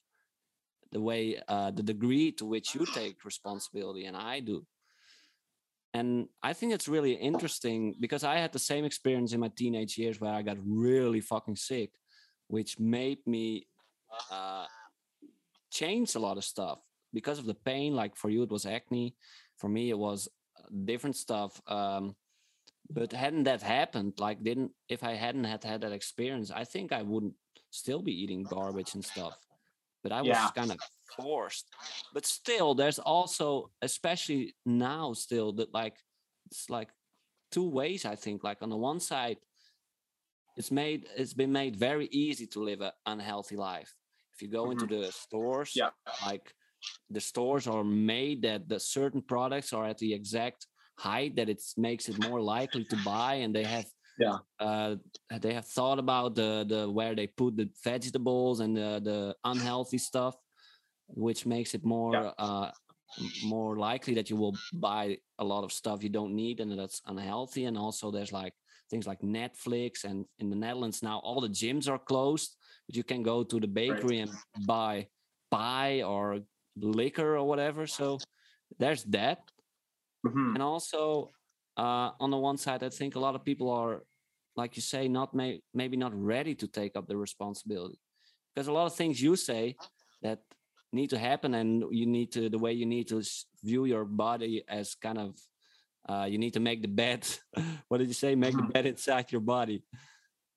S1: the way uh, the degree to which you take responsibility and i do and I think it's really interesting because I had the same experience in my teenage years where I got really fucking sick, which made me uh, change a lot of stuff because of the pain. Like for you, it was acne. For me, it was uh, different stuff. Um, but hadn't that happened, like didn't if I hadn't had had that experience, I think I wouldn't still be eating garbage and stuff. But I was
S2: Yeah.
S1: kind of forced. But still, there's also, especially now, still that like it's like two ways. I think. Like on the one side, it's made it's been made very easy to live an unhealthy life. If you go into mm-hmm. the stores,
S2: Yeah.
S1: like the stores are made that the certain products are at the exact height that it makes it more likely to buy and they have
S2: Yeah.
S1: uh they have thought about the the where they put the vegetables and the the unhealthy stuff which makes it more
S2: Yeah.
S1: uh more likely that you will buy a lot of stuff you don't need and that's unhealthy and also there's like things like netflix and in the netherlands now all the gyms are closed but you can go to the bakery and buy pie or liquor or whatever so there's that
S2: Mhm.
S1: and also uh, on the one side i think a lot of people are like you say not may- maybe not ready to take up the responsibility because a lot of things you say that need to happen and you need to the way you need to view your body as kind of uh, you need to make the bed what did you say make the
S2: Mhm.
S1: bed inside your body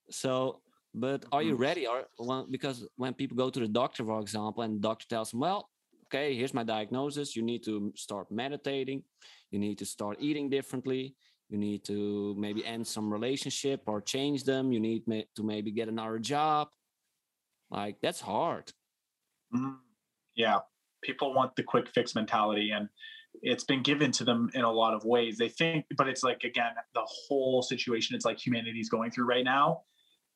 S1: so but are you
S2: Mhm.
S1: ready or well, because when people go to the doctor for example and the doctor tells them well okay here's my diagnosis you need to start meditating you need to start eating differently you need to maybe end some relationship or change them you need to maybe get another job like that's hard
S2: Mhm. Yeah, people want the quick fix mentality, and it's been given to them in a lot of ways. They think, but it's like again, the whole situation. It's like humanity is going through right now.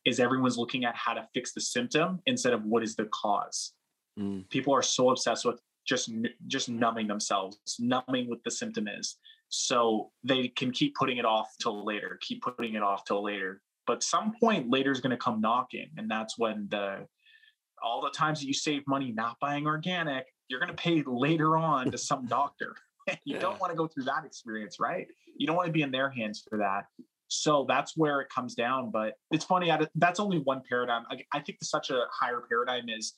S2: Is everyone's looking at how to fix the symptom instead of what is the cause?
S1: Mm.
S2: People are so obsessed with just just numbing themselves, numbing what the symptom is, so they can keep putting it off till later, keep putting it off till later. But some point later is going to come knocking, and that's when the all the times that you save money not buying organic, you're going to pay later on to some doctor. you
S1: Yeah.
S2: don't want to go through that experience, right? You don't want to be in their hands for that. So that's where it comes down. But it's funny, that's only one paradigm. I, I think such a higher paradigm is.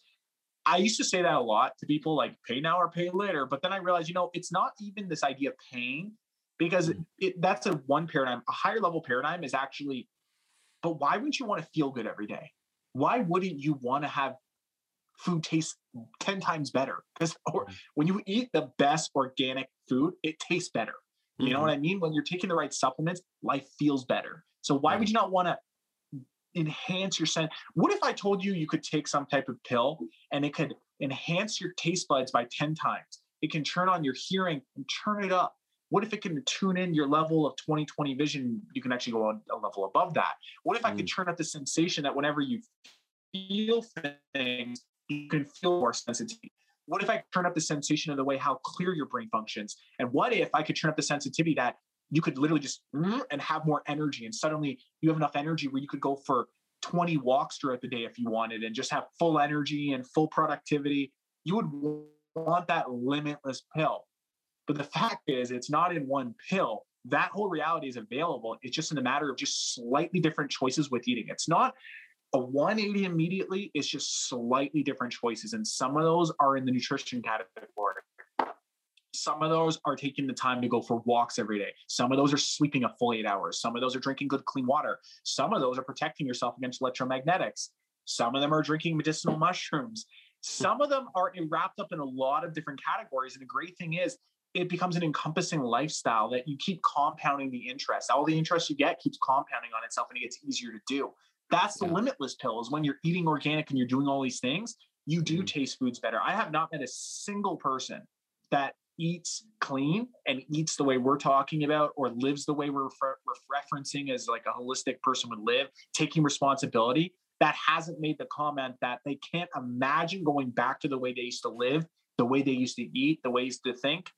S2: I used to say that a lot to people, like pay now or pay later. But then I realized, you know, it's not even this idea of paying, because
S1: Mhm.
S2: it, that's a one paradigm. A higher level paradigm is actually, but why wouldn't you want to feel good every day? Why wouldn't you want to have food taste 10 times better because when you eat the best organic food it tastes better you know what i mean when you're taking the right supplements life feels better so why would you not want to enhance your sense what if i told you you could take some type of pill and it could enhance your taste buds by 10 times? It can turn on your hearing and turn it up. What if it can tune in your level of 2020 vision? You can actually go on a level above that. What if i could mm. turn up the sensation that whenever you feel things you can feel more sensitivity? What if I turn up the sensation of the way how clear your brain functions? And what if I could turn up the sensitivity that you could literally just mm, and have more energy and suddenly you have enough energy where you could go for 20 walks throughout the day if you wanted and just have full energy and full productivity? You would want that limitless pill. But the fact is, it's not in one pill. That whole reality is available. It's just in a matter of just slightly different choices with eating. It's not a 180 immediately it's just slightly different choices and some of those are in the nutrition category some of those are taking the time to go for walks every day. Some of those are sleeping a full eight hours. Some of those are drinking good clean water. Some of those are protecting yourself against electromagnetics. Some of them are drinking medicinal mushrooms. Some of them are wrapped up in a lot of different categories and the great thing is it becomes an encompassing lifestyle that you keep compounding the interest. All the interest you get keeps compounding on itself and it gets easier to do. That's the
S1: Yeah.
S2: limitless pill is when you're eating organic and you're doing all these things, you do
S1: Mhm.
S2: taste foods better. I have not met a single person that eats clean and eats the way we're talking about or lives the way we're, we're referencing as like a holistic person would live, taking responsibility that hasn't made the comment that they can't imagine going back to the way they used to live, the way they used to eat, the ways to think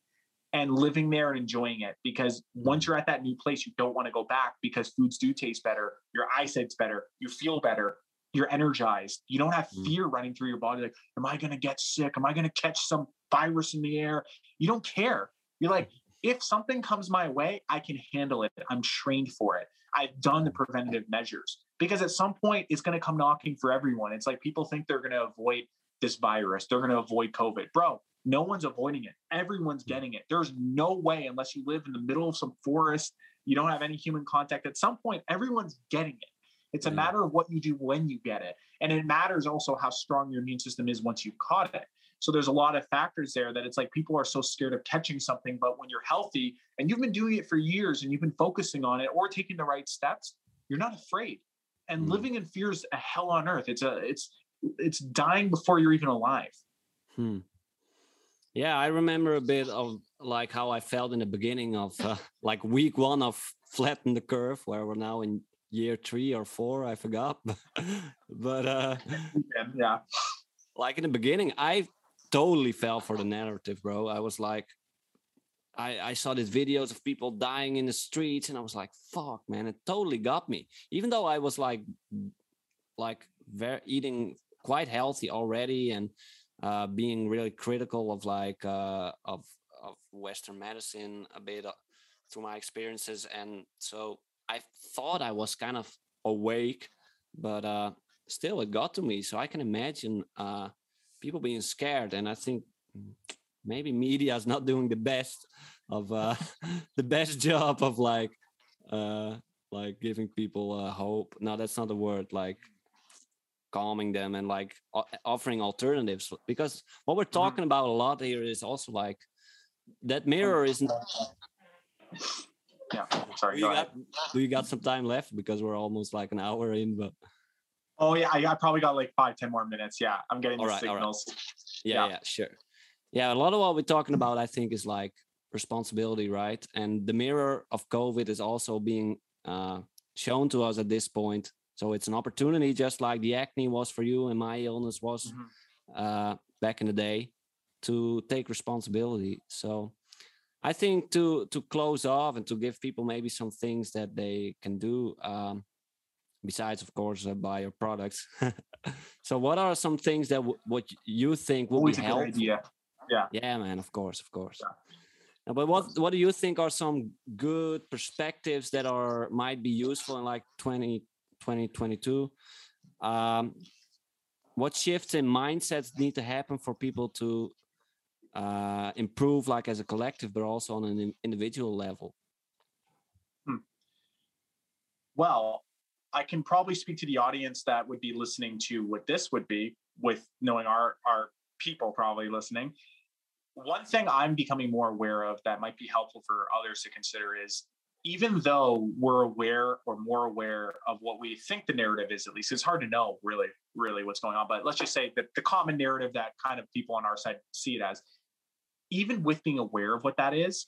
S2: and living there and enjoying it. Because once mm-hmm. you're at that new place you don't want to go back because foods do taste better your eyesight's better you feel better you're energized you don't have
S1: Mm.
S2: fear running through your body like am i going to get sick am i going to catch some virus in the air you don't care you're like if something comes my way, I can handle it. I'm trained for it. I've done the preventative measures because at some point it's going to come knocking for everyone. It's like people think they're going to avoid this virus, they're going to avoid COVID. Bro, no one's avoiding it. Everyone's hmm. getting it. There's no way, unless you live in the middle of some forest, you don't have any human contact. At some point, everyone's getting it. It's a matter of what you do when you get it. And it matters also how strong your immune system is once you've caught it. So there's a lot of factors there that it's like people are so scared of catching something. But when you're healthy and you've been doing it for years and you've been focusing on it or taking the right steps, you're not afraid. And mm. living in fear is a hell on earth. It's a it's it's dying before you're even alive.
S1: Hmm. Yeah, I remember a bit of like how I felt in the beginning of uh, like week one of flatten the curve, where we're now in year three or four, I forgot. but uh,
S2: yeah,
S1: like in the beginning, I totally fell for the narrative, bro. I was like, I, I saw these videos of people dying in the streets, and I was like, fuck, man, it totally got me. Even though I was like, like very eating quite healthy already, and uh, being really critical of like uh, of of Western medicine a bit uh, through my experiences, and so I thought I was kind of awake, but uh, still it got to me. So I can imagine uh, people being scared, and I think maybe media is not doing the best of uh, the best job of like uh, like giving people uh, hope. No, that's not the word. Like calming them and like offering alternatives because what we're mm-hmm. talking about a lot here is also like that mirror isn't
S2: yeah sorry
S1: do you, got, do you got some time left because we're almost like an hour in but
S2: oh yeah i, I probably got like five ten more minutes. Yeah i'm getting the right, signals
S1: right. yeah, yeah. yeah sure. Yeah a lot of what we're talking about i think is like responsibility right? And the mirror of covid is also being uh, shown to us at this point. So it's an opportunity, just like the acne was for you and my illness was mm-hmm. uh, back in the day, to take responsibility. So I think to to close off and to give people maybe some things that they can do. Um, besides, of course, uh, buy your products. so, what are some things that what you think will Always be helpful?
S2: Yeah,
S1: yeah, man. Of course, of course. Yeah. But what what do you think are some good perspectives that are might be useful in like 20 2022 um, what shifts in mindsets need to happen for people to uh, improve like as a collective but also on an individual level
S2: hmm. well i can probably speak to the audience that would be listening to what this would be with knowing our our people probably listening one thing i'm becoming more aware of that might be helpful for others to consider is even though we're aware or more aware of what we think the narrative is, at least it's hard to know really, really what's going on. But let's just say that the common narrative that kind of people on our side see it as, even with being aware of what that is,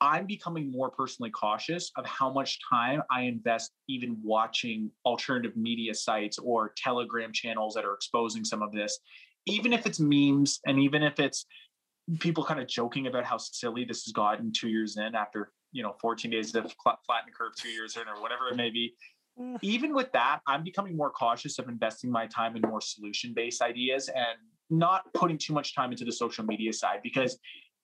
S2: I'm becoming more personally cautious of how much time I invest even watching alternative media sites or Telegram channels that are exposing some of this, even if it's memes and even if it's people kind of joking about how silly this has gotten two years in after you know 14 days of flatten curve two years in or whatever it may be mm. even with that i'm becoming more cautious of investing my time in more solution based ideas and not putting too much time into the social media side because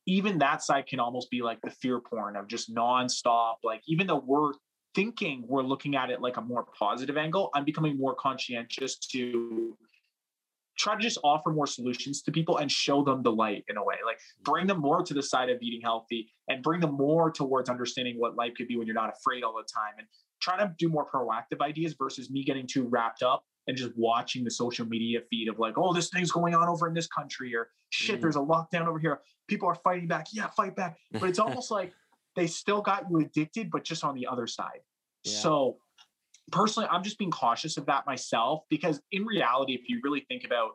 S2: even that side can almost be like the fear porn of just nonstop like even though we're thinking we're looking at it like a more positive angle i'm becoming more conscientious to try to just offer more solutions to people and show them the light in a way like hmm. bring them more to the side of eating healthy and bring them more towards understanding what life could be when you're not afraid all the time and try to do more proactive ideas versus me getting too wrapped up and just watching the social media feed of like oh this thing's going on over in this country or shit mm. there's a lockdown over here people are fighting back yeah fight back but it's almost like they still got you addicted but just on the other side yeah. so personally, I'm just being cautious of that myself because in reality, if you really think about,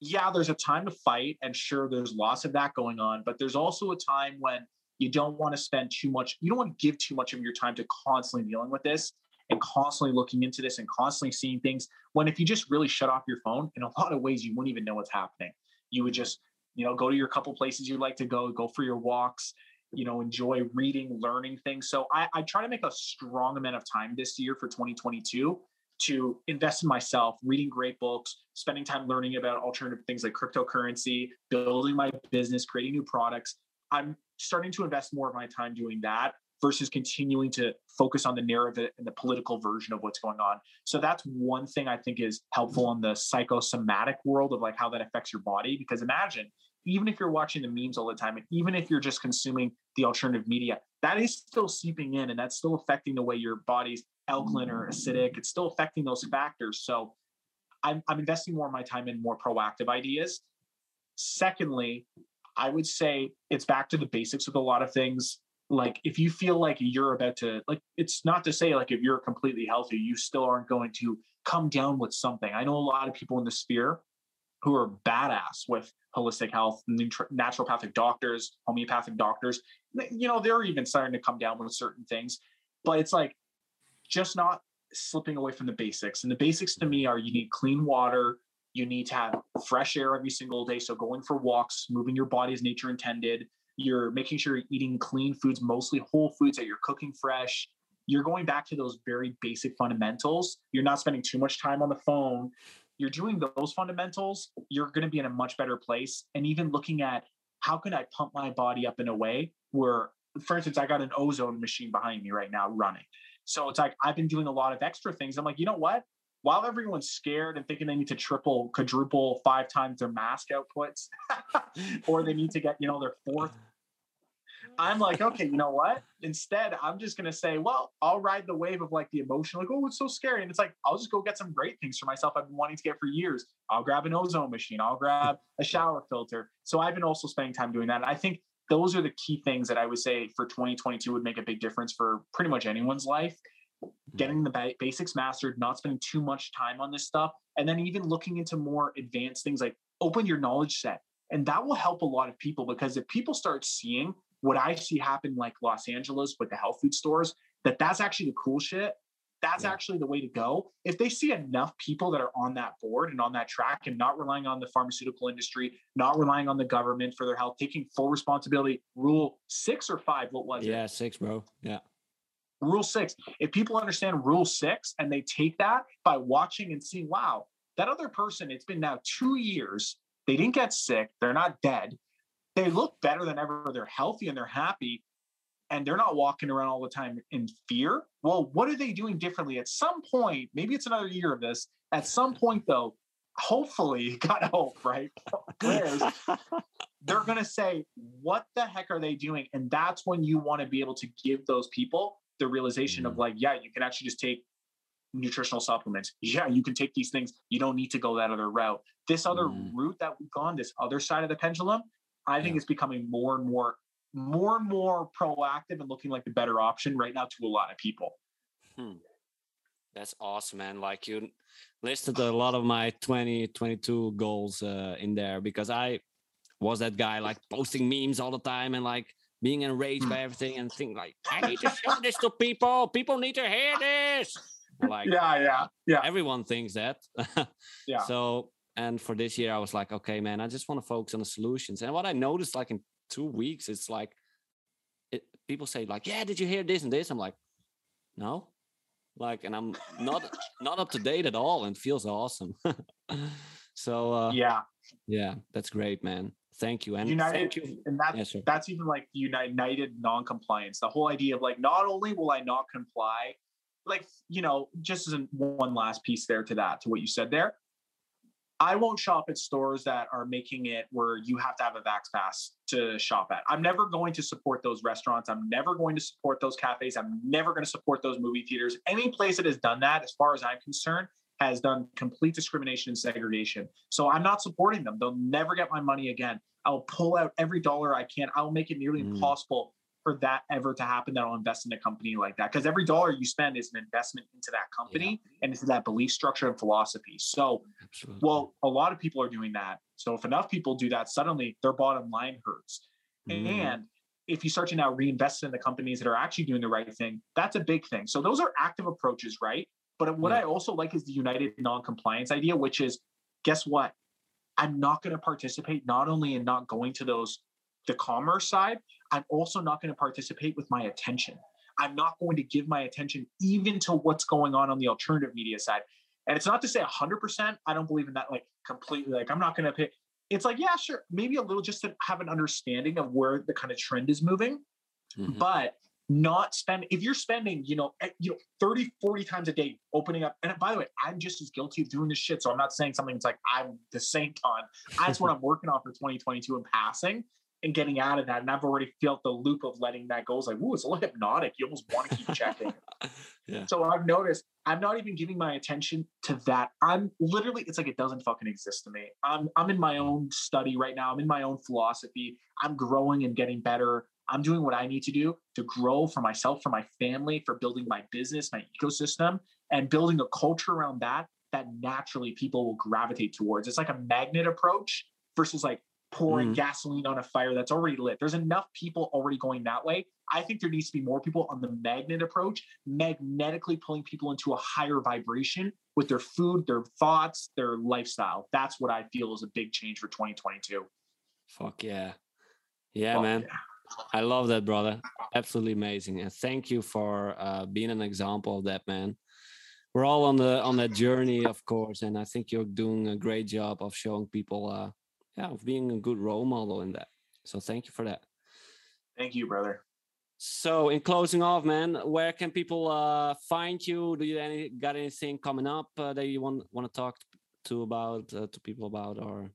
S2: yeah, there's a time to fight, and sure, there's lots of that going on, but there's also a time when you don't want to spend too much, you don't want to give too much of your time to constantly dealing with this and constantly looking into this and constantly seeing things. When if you just really shut off your phone, in a lot of ways, you wouldn't even know what's happening. You would just, you know, go to your couple places you'd like to go, go for your walks, you know enjoy reading learning things so I, I try to make a strong amount of time this year for 2022 to invest in myself reading great books spending time learning about alternative things like cryptocurrency building my business creating new products i'm starting to invest more of my time doing that versus continuing to focus on the narrative and the political version of what's going on. So that's one thing I think is helpful in the psychosomatic world of like how that affects your body. Because imagine, even if you're watching the memes all the time, and even if you're just consuming the alternative media, that is still seeping in and that's still affecting the way your body's alkaline or acidic. It's still affecting those factors. So I'm, I'm investing more of my time in more proactive ideas. Secondly, I would say it's back to the basics with a lot of things like if you feel like you're about to like it's not to say like if you're completely healthy you still aren't going to come down with something. I know a lot of people in the sphere who are badass with holistic health naturopathic doctors homeopathic doctors. You know they're even starting to come down with certain things but it's like just not slipping away from the basics. And the basics to me are you need clean water you need to have fresh air every single day. So going for walks moving your body as nature intended you're making sure you're eating clean foods, mostly whole foods that you're cooking fresh. You're going back to those very basic fundamentals. You're not spending too much time on the phone. You're doing those fundamentals, you're going to be in a much better place. And even looking at how can I pump my body up in a way where, for instance, I got an ozone machine behind me right now running. So it's like I've been doing a lot of extra things. I'm like, you know what? While everyone's scared and thinking they need to triple, quadruple, five times their mask outputs, or they need to get, you know, their fourth. I'm like, okay, you know what? Instead, I'm just gonna say, well, I'll ride the wave of like the emotion, like, oh, it's so scary. And it's like, I'll just go get some great things for myself I've been wanting to get for years. I'll grab an ozone machine, I'll grab a shower filter. So I've been also spending time doing that. I think those are the key things that I would say for 2022 would make a big difference for pretty much anyone's life getting the ba- basics mastered, not spending too much time on this stuff, and then even looking into more advanced things like open your knowledge set. And that will help a lot of people because if people start seeing what I see happen like Los Angeles with the health food stores, that that's actually the cool shit. That's yeah. actually the way to go. If they see enough people that are on that board and on that track and not relying on the pharmaceutical industry, not relying on the government for their health, taking full responsibility, rule six or five, what was
S1: yeah,
S2: it?
S1: Yeah, six, bro. Yeah.
S2: Rule six. If people understand rule six and they take that by watching and seeing, wow, that other person, it's been now two years, they didn't get sick, they're not dead, they look better than ever, they're healthy and they're happy, and they're not walking around all the time in fear. Well, what are they doing differently? At some point, maybe it's another year of this, at some point, though, hopefully, God hope, right? Prayers. they're going to say, What the heck are they doing? And that's when you want to be able to give those people the realization mm. of like, yeah, you can actually just take nutritional supplements. Yeah, you can take these things. You don't need to go that other route. This other mm. route that we've gone, this other side of the pendulum, I think yeah. is becoming more and more, more and more proactive and looking like the better option right now to a lot of people.
S1: Hmm. That's awesome, man. Like you listed a lot of my 2022 goals uh, in there because I was that guy like posting memes all the time and like being enraged by everything and think like, I need to show this to people. People need to hear this.
S2: Like, yeah, yeah, yeah.
S1: Everyone thinks that.
S2: yeah.
S1: So, and for this year, I was like, okay, man, I just want to focus on the solutions. And what I noticed, like in two weeks, it's like, it, people say like, yeah, did you hear this and this? I'm like, no, like, and I'm not not up to date at all, and feels awesome. so, uh,
S2: yeah,
S1: yeah, that's great, man. Thank you. And
S2: United,
S1: thank you.
S2: and that's yes, that's even like United non-compliance. The whole idea of like, not only will I not comply, like you know, just as one last piece there to that, to what you said there. I won't shop at stores that are making it where you have to have a Vax Pass to shop at. I'm never going to support those restaurants. I'm never going to support those cafes. I'm never going to support those movie theaters. Any place that has done that, as far as I'm concerned, has done complete discrimination and segregation. So I'm not supporting them. They'll never get my money again. I'll pull out every dollar I can. I'll make it nearly mm. impossible for that ever to happen that I'll invest in a company like that. Because every dollar you spend is an investment into that company yeah. and into that belief structure and philosophy. So, Absolutely. well, a lot of people are doing that. So if enough people do that, suddenly their bottom line hurts. Mm. And if you start to now reinvest in the companies that are actually doing the right thing, that's a big thing. So those are active approaches, right? But what yeah. I also like is the united non-compliance idea, which is guess what? I'm not going to participate not only in not going to those the commerce side, I'm also not going to participate with my attention. I'm not going to give my attention even to what's going on on the alternative media side. And it's not to say 100%, I don't believe in that like completely like I'm not going to pick it's like, yeah, sure, maybe a little just to have an understanding of where the kind of trend is moving,
S1: Mhm.
S2: but not spend if you're spending, you know, eh, you know, 30, 40 times a day opening up. And by the way, I'm just as guilty of doing this shit. So I'm not saying something that's like I'm the saint on. That's what I'm working on for 2022 and passing and getting out of that. And I've already felt the loop of letting that go. It's like, ooh, it's a little hypnotic. You almost want to keep checking.
S1: Yeah.
S2: So I've noticed I'm not even giving my attention to that. I'm literally, it's like it doesn't fucking exist to me. I'm I'm in my own study right now. I'm in my own philosophy. I'm growing and getting better. I'm doing what I need to do to grow for myself, for my family, for building my business, my ecosystem, and building a culture around that that naturally people will gravitate towards. It's like a magnet approach versus like pouring
S1: Mhm.
S2: gasoline on a fire that's already lit. There's enough people already going that way. I think there needs to be more people on the magnet approach, magnetically pulling people into a higher vibration with their food, their thoughts, their lifestyle. That's what I feel is a big change for 2022.
S1: Fuck yeah. Yeah,
S2: Fuck
S1: man.
S2: yeah.
S1: I love that, brother. Absolutely amazing. And thank you for uh, being an example of that, man. We're all on the on that journey, of course, and I think you're doing a great job of showing people, uh, yeah, of being a good role model in that. So thank you for that.
S2: Thank you, brother.
S1: So, in closing off, man, where can people uh, find you? Do you any got anything coming up uh, that you want want to talk to about uh, to people about, or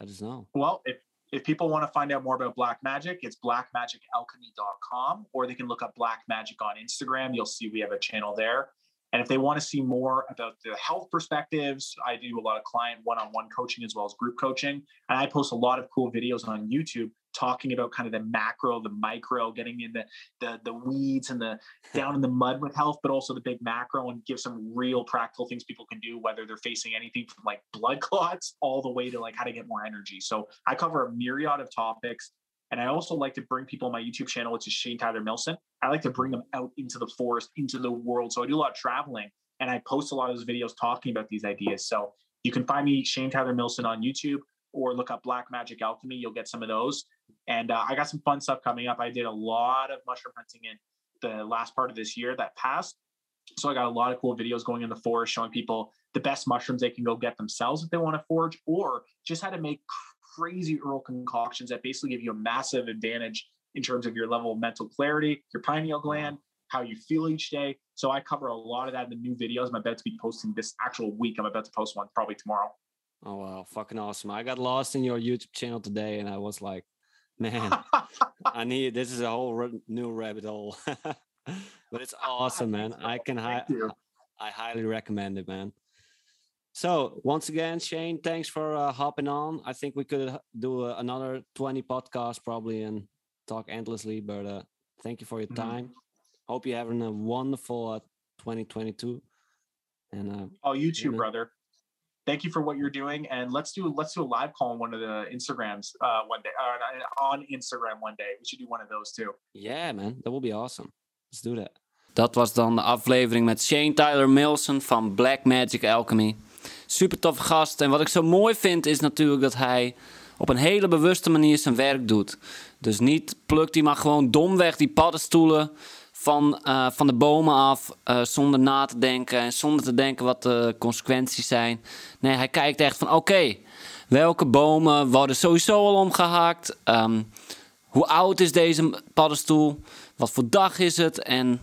S1: let us know?
S2: Well, if if people want to find out more about Black Magic, it's blackmagicalchemy.com, or they can look up Black Magic on Instagram. You'll see we have a channel there. And if they want to see more about the health perspectives, I do a lot of client one-on-one coaching as well as group coaching. And I post a lot of cool videos on YouTube talking about kind of the macro, the micro, getting in the the, the weeds and the down in the mud with health, but also the big macro and give some real practical things people can do, whether they're facing anything from like blood clots all the way to like how to get more energy. So I cover a myriad of topics. And I also like to bring people on my YouTube channel, which is Shane Tyler Milson. I like to bring them out into the forest, into the world. So I do a lot of traveling and I post a lot of those videos talking about these ideas. So you can find me, Shane Tyler Milson, on YouTube or look up Black Magic Alchemy. You'll get some of those. And uh, I got some fun stuff coming up. I did a lot of mushroom hunting in the last part of this year that passed. So I got a lot of cool videos going in the forest showing people the best mushrooms they can go get themselves if they want to forage, or just how to make crazy herbal concoctions that basically give you a massive advantage in terms of your level of mental clarity, your pineal gland, how you feel each day. So I cover a lot of that in the new videos. I'm about to be posting this actual week. I'm about to post one probably tomorrow.
S1: Oh wow, fucking awesome! I got lost in your YouTube channel today, and I was like, man, I need this is a whole new rabbit hole. but it's awesome, man. I can hi- I highly recommend it, man. So once again, Shane, thanks for uh, hopping on. I think we could do uh, another twenty podcasts probably and talk endlessly. But uh, thank you for your
S2: Mhm.
S1: time. Hope you're having a wonderful uh, 2022. And uh,
S2: Oh, you too,
S1: man.
S2: brother. Thank you for what you're doing, and let's do let's do a live call on one of the Instagrams uh, one day, on Instagram one day. We should do one of those too.
S1: Yeah, man, that will be awesome. Let's do that. Dat was dan de aflevering met Shane Tyler Milson van Black Magic Alchemy. Super toffe gast. En wat ik zo mooi vind is natuurlijk dat hij op een hele bewuste manier zijn werk doet. Dus niet plukt hij maar gewoon domweg die paddenstoelen van, eh, van de bomen af. eh, zonder na te denken en zonder te denken wat de consequenties zijn. Nee, hij kijkt echt van oké, welke bomen worden sowieso al omgehakt? Ehm, hoe oud is deze paddenstoel? Wat voor dag is het? En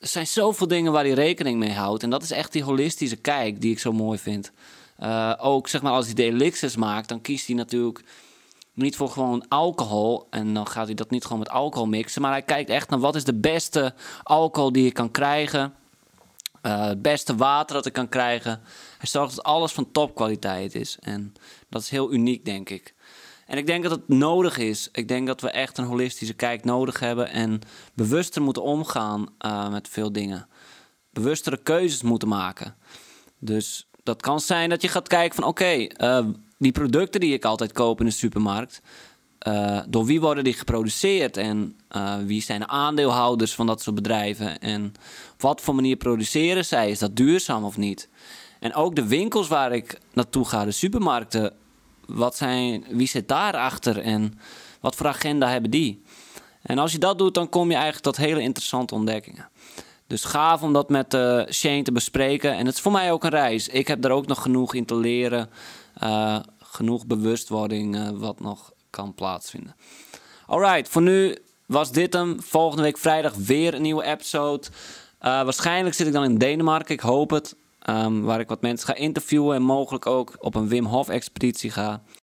S1: er zijn zoveel dingen waar hij rekening mee houdt. En dat is echt die holistische kijk die ik zo mooi vind. Eh, ook zeg maar als hij de maakt, dan kiest hij natuurlijk niet voor gewoon alcohol. En dan gaat hij dat niet gewoon met alcohol mixen. Maar hij kijkt echt naar wat is de beste alcohol die je kan krijgen. Eh, het beste water dat ik kan krijgen. Hij zorgt dat alles van topkwaliteit is. En dat is heel uniek, denk ik. En ik denk dat het nodig is. Ik denk dat we echt een holistische kijk nodig hebben. En bewuster moeten omgaan eh, met veel dingen. Bewustere keuzes moeten maken. Dus dat kan zijn dat je gaat kijken van... oké, eh, die producten die ik altijd koop in de supermarkt... eh, door wie worden die geproduceerd? En eh, wie zijn de aandeelhouders van dat soort bedrijven? En op wat voor manier produceren zij? Is dat duurzaam of niet? En ook de winkels waar ik naartoe ga, de supermarkten... Wat zijn, wie zit daarachter en wat voor agenda hebben die? En als je dat doet, dan kom je eigenlijk tot hele interessante ontdekkingen. Dus gaaf om dat met eh, Shane te bespreken. En het is voor mij ook een reis. Ik heb daar ook nog genoeg in te leren. Eh, genoeg bewustwording eh, wat nog kan plaatsvinden. Alright, voor nu was dit hem. Volgende week vrijdag weer een nieuwe episode. Uh, waarschijnlijk zit ik dan in Denemarken, ik hoop het. Um, waar ik wat mensen ga interviewen en mogelijk ook op een Wim Hof expeditie ga.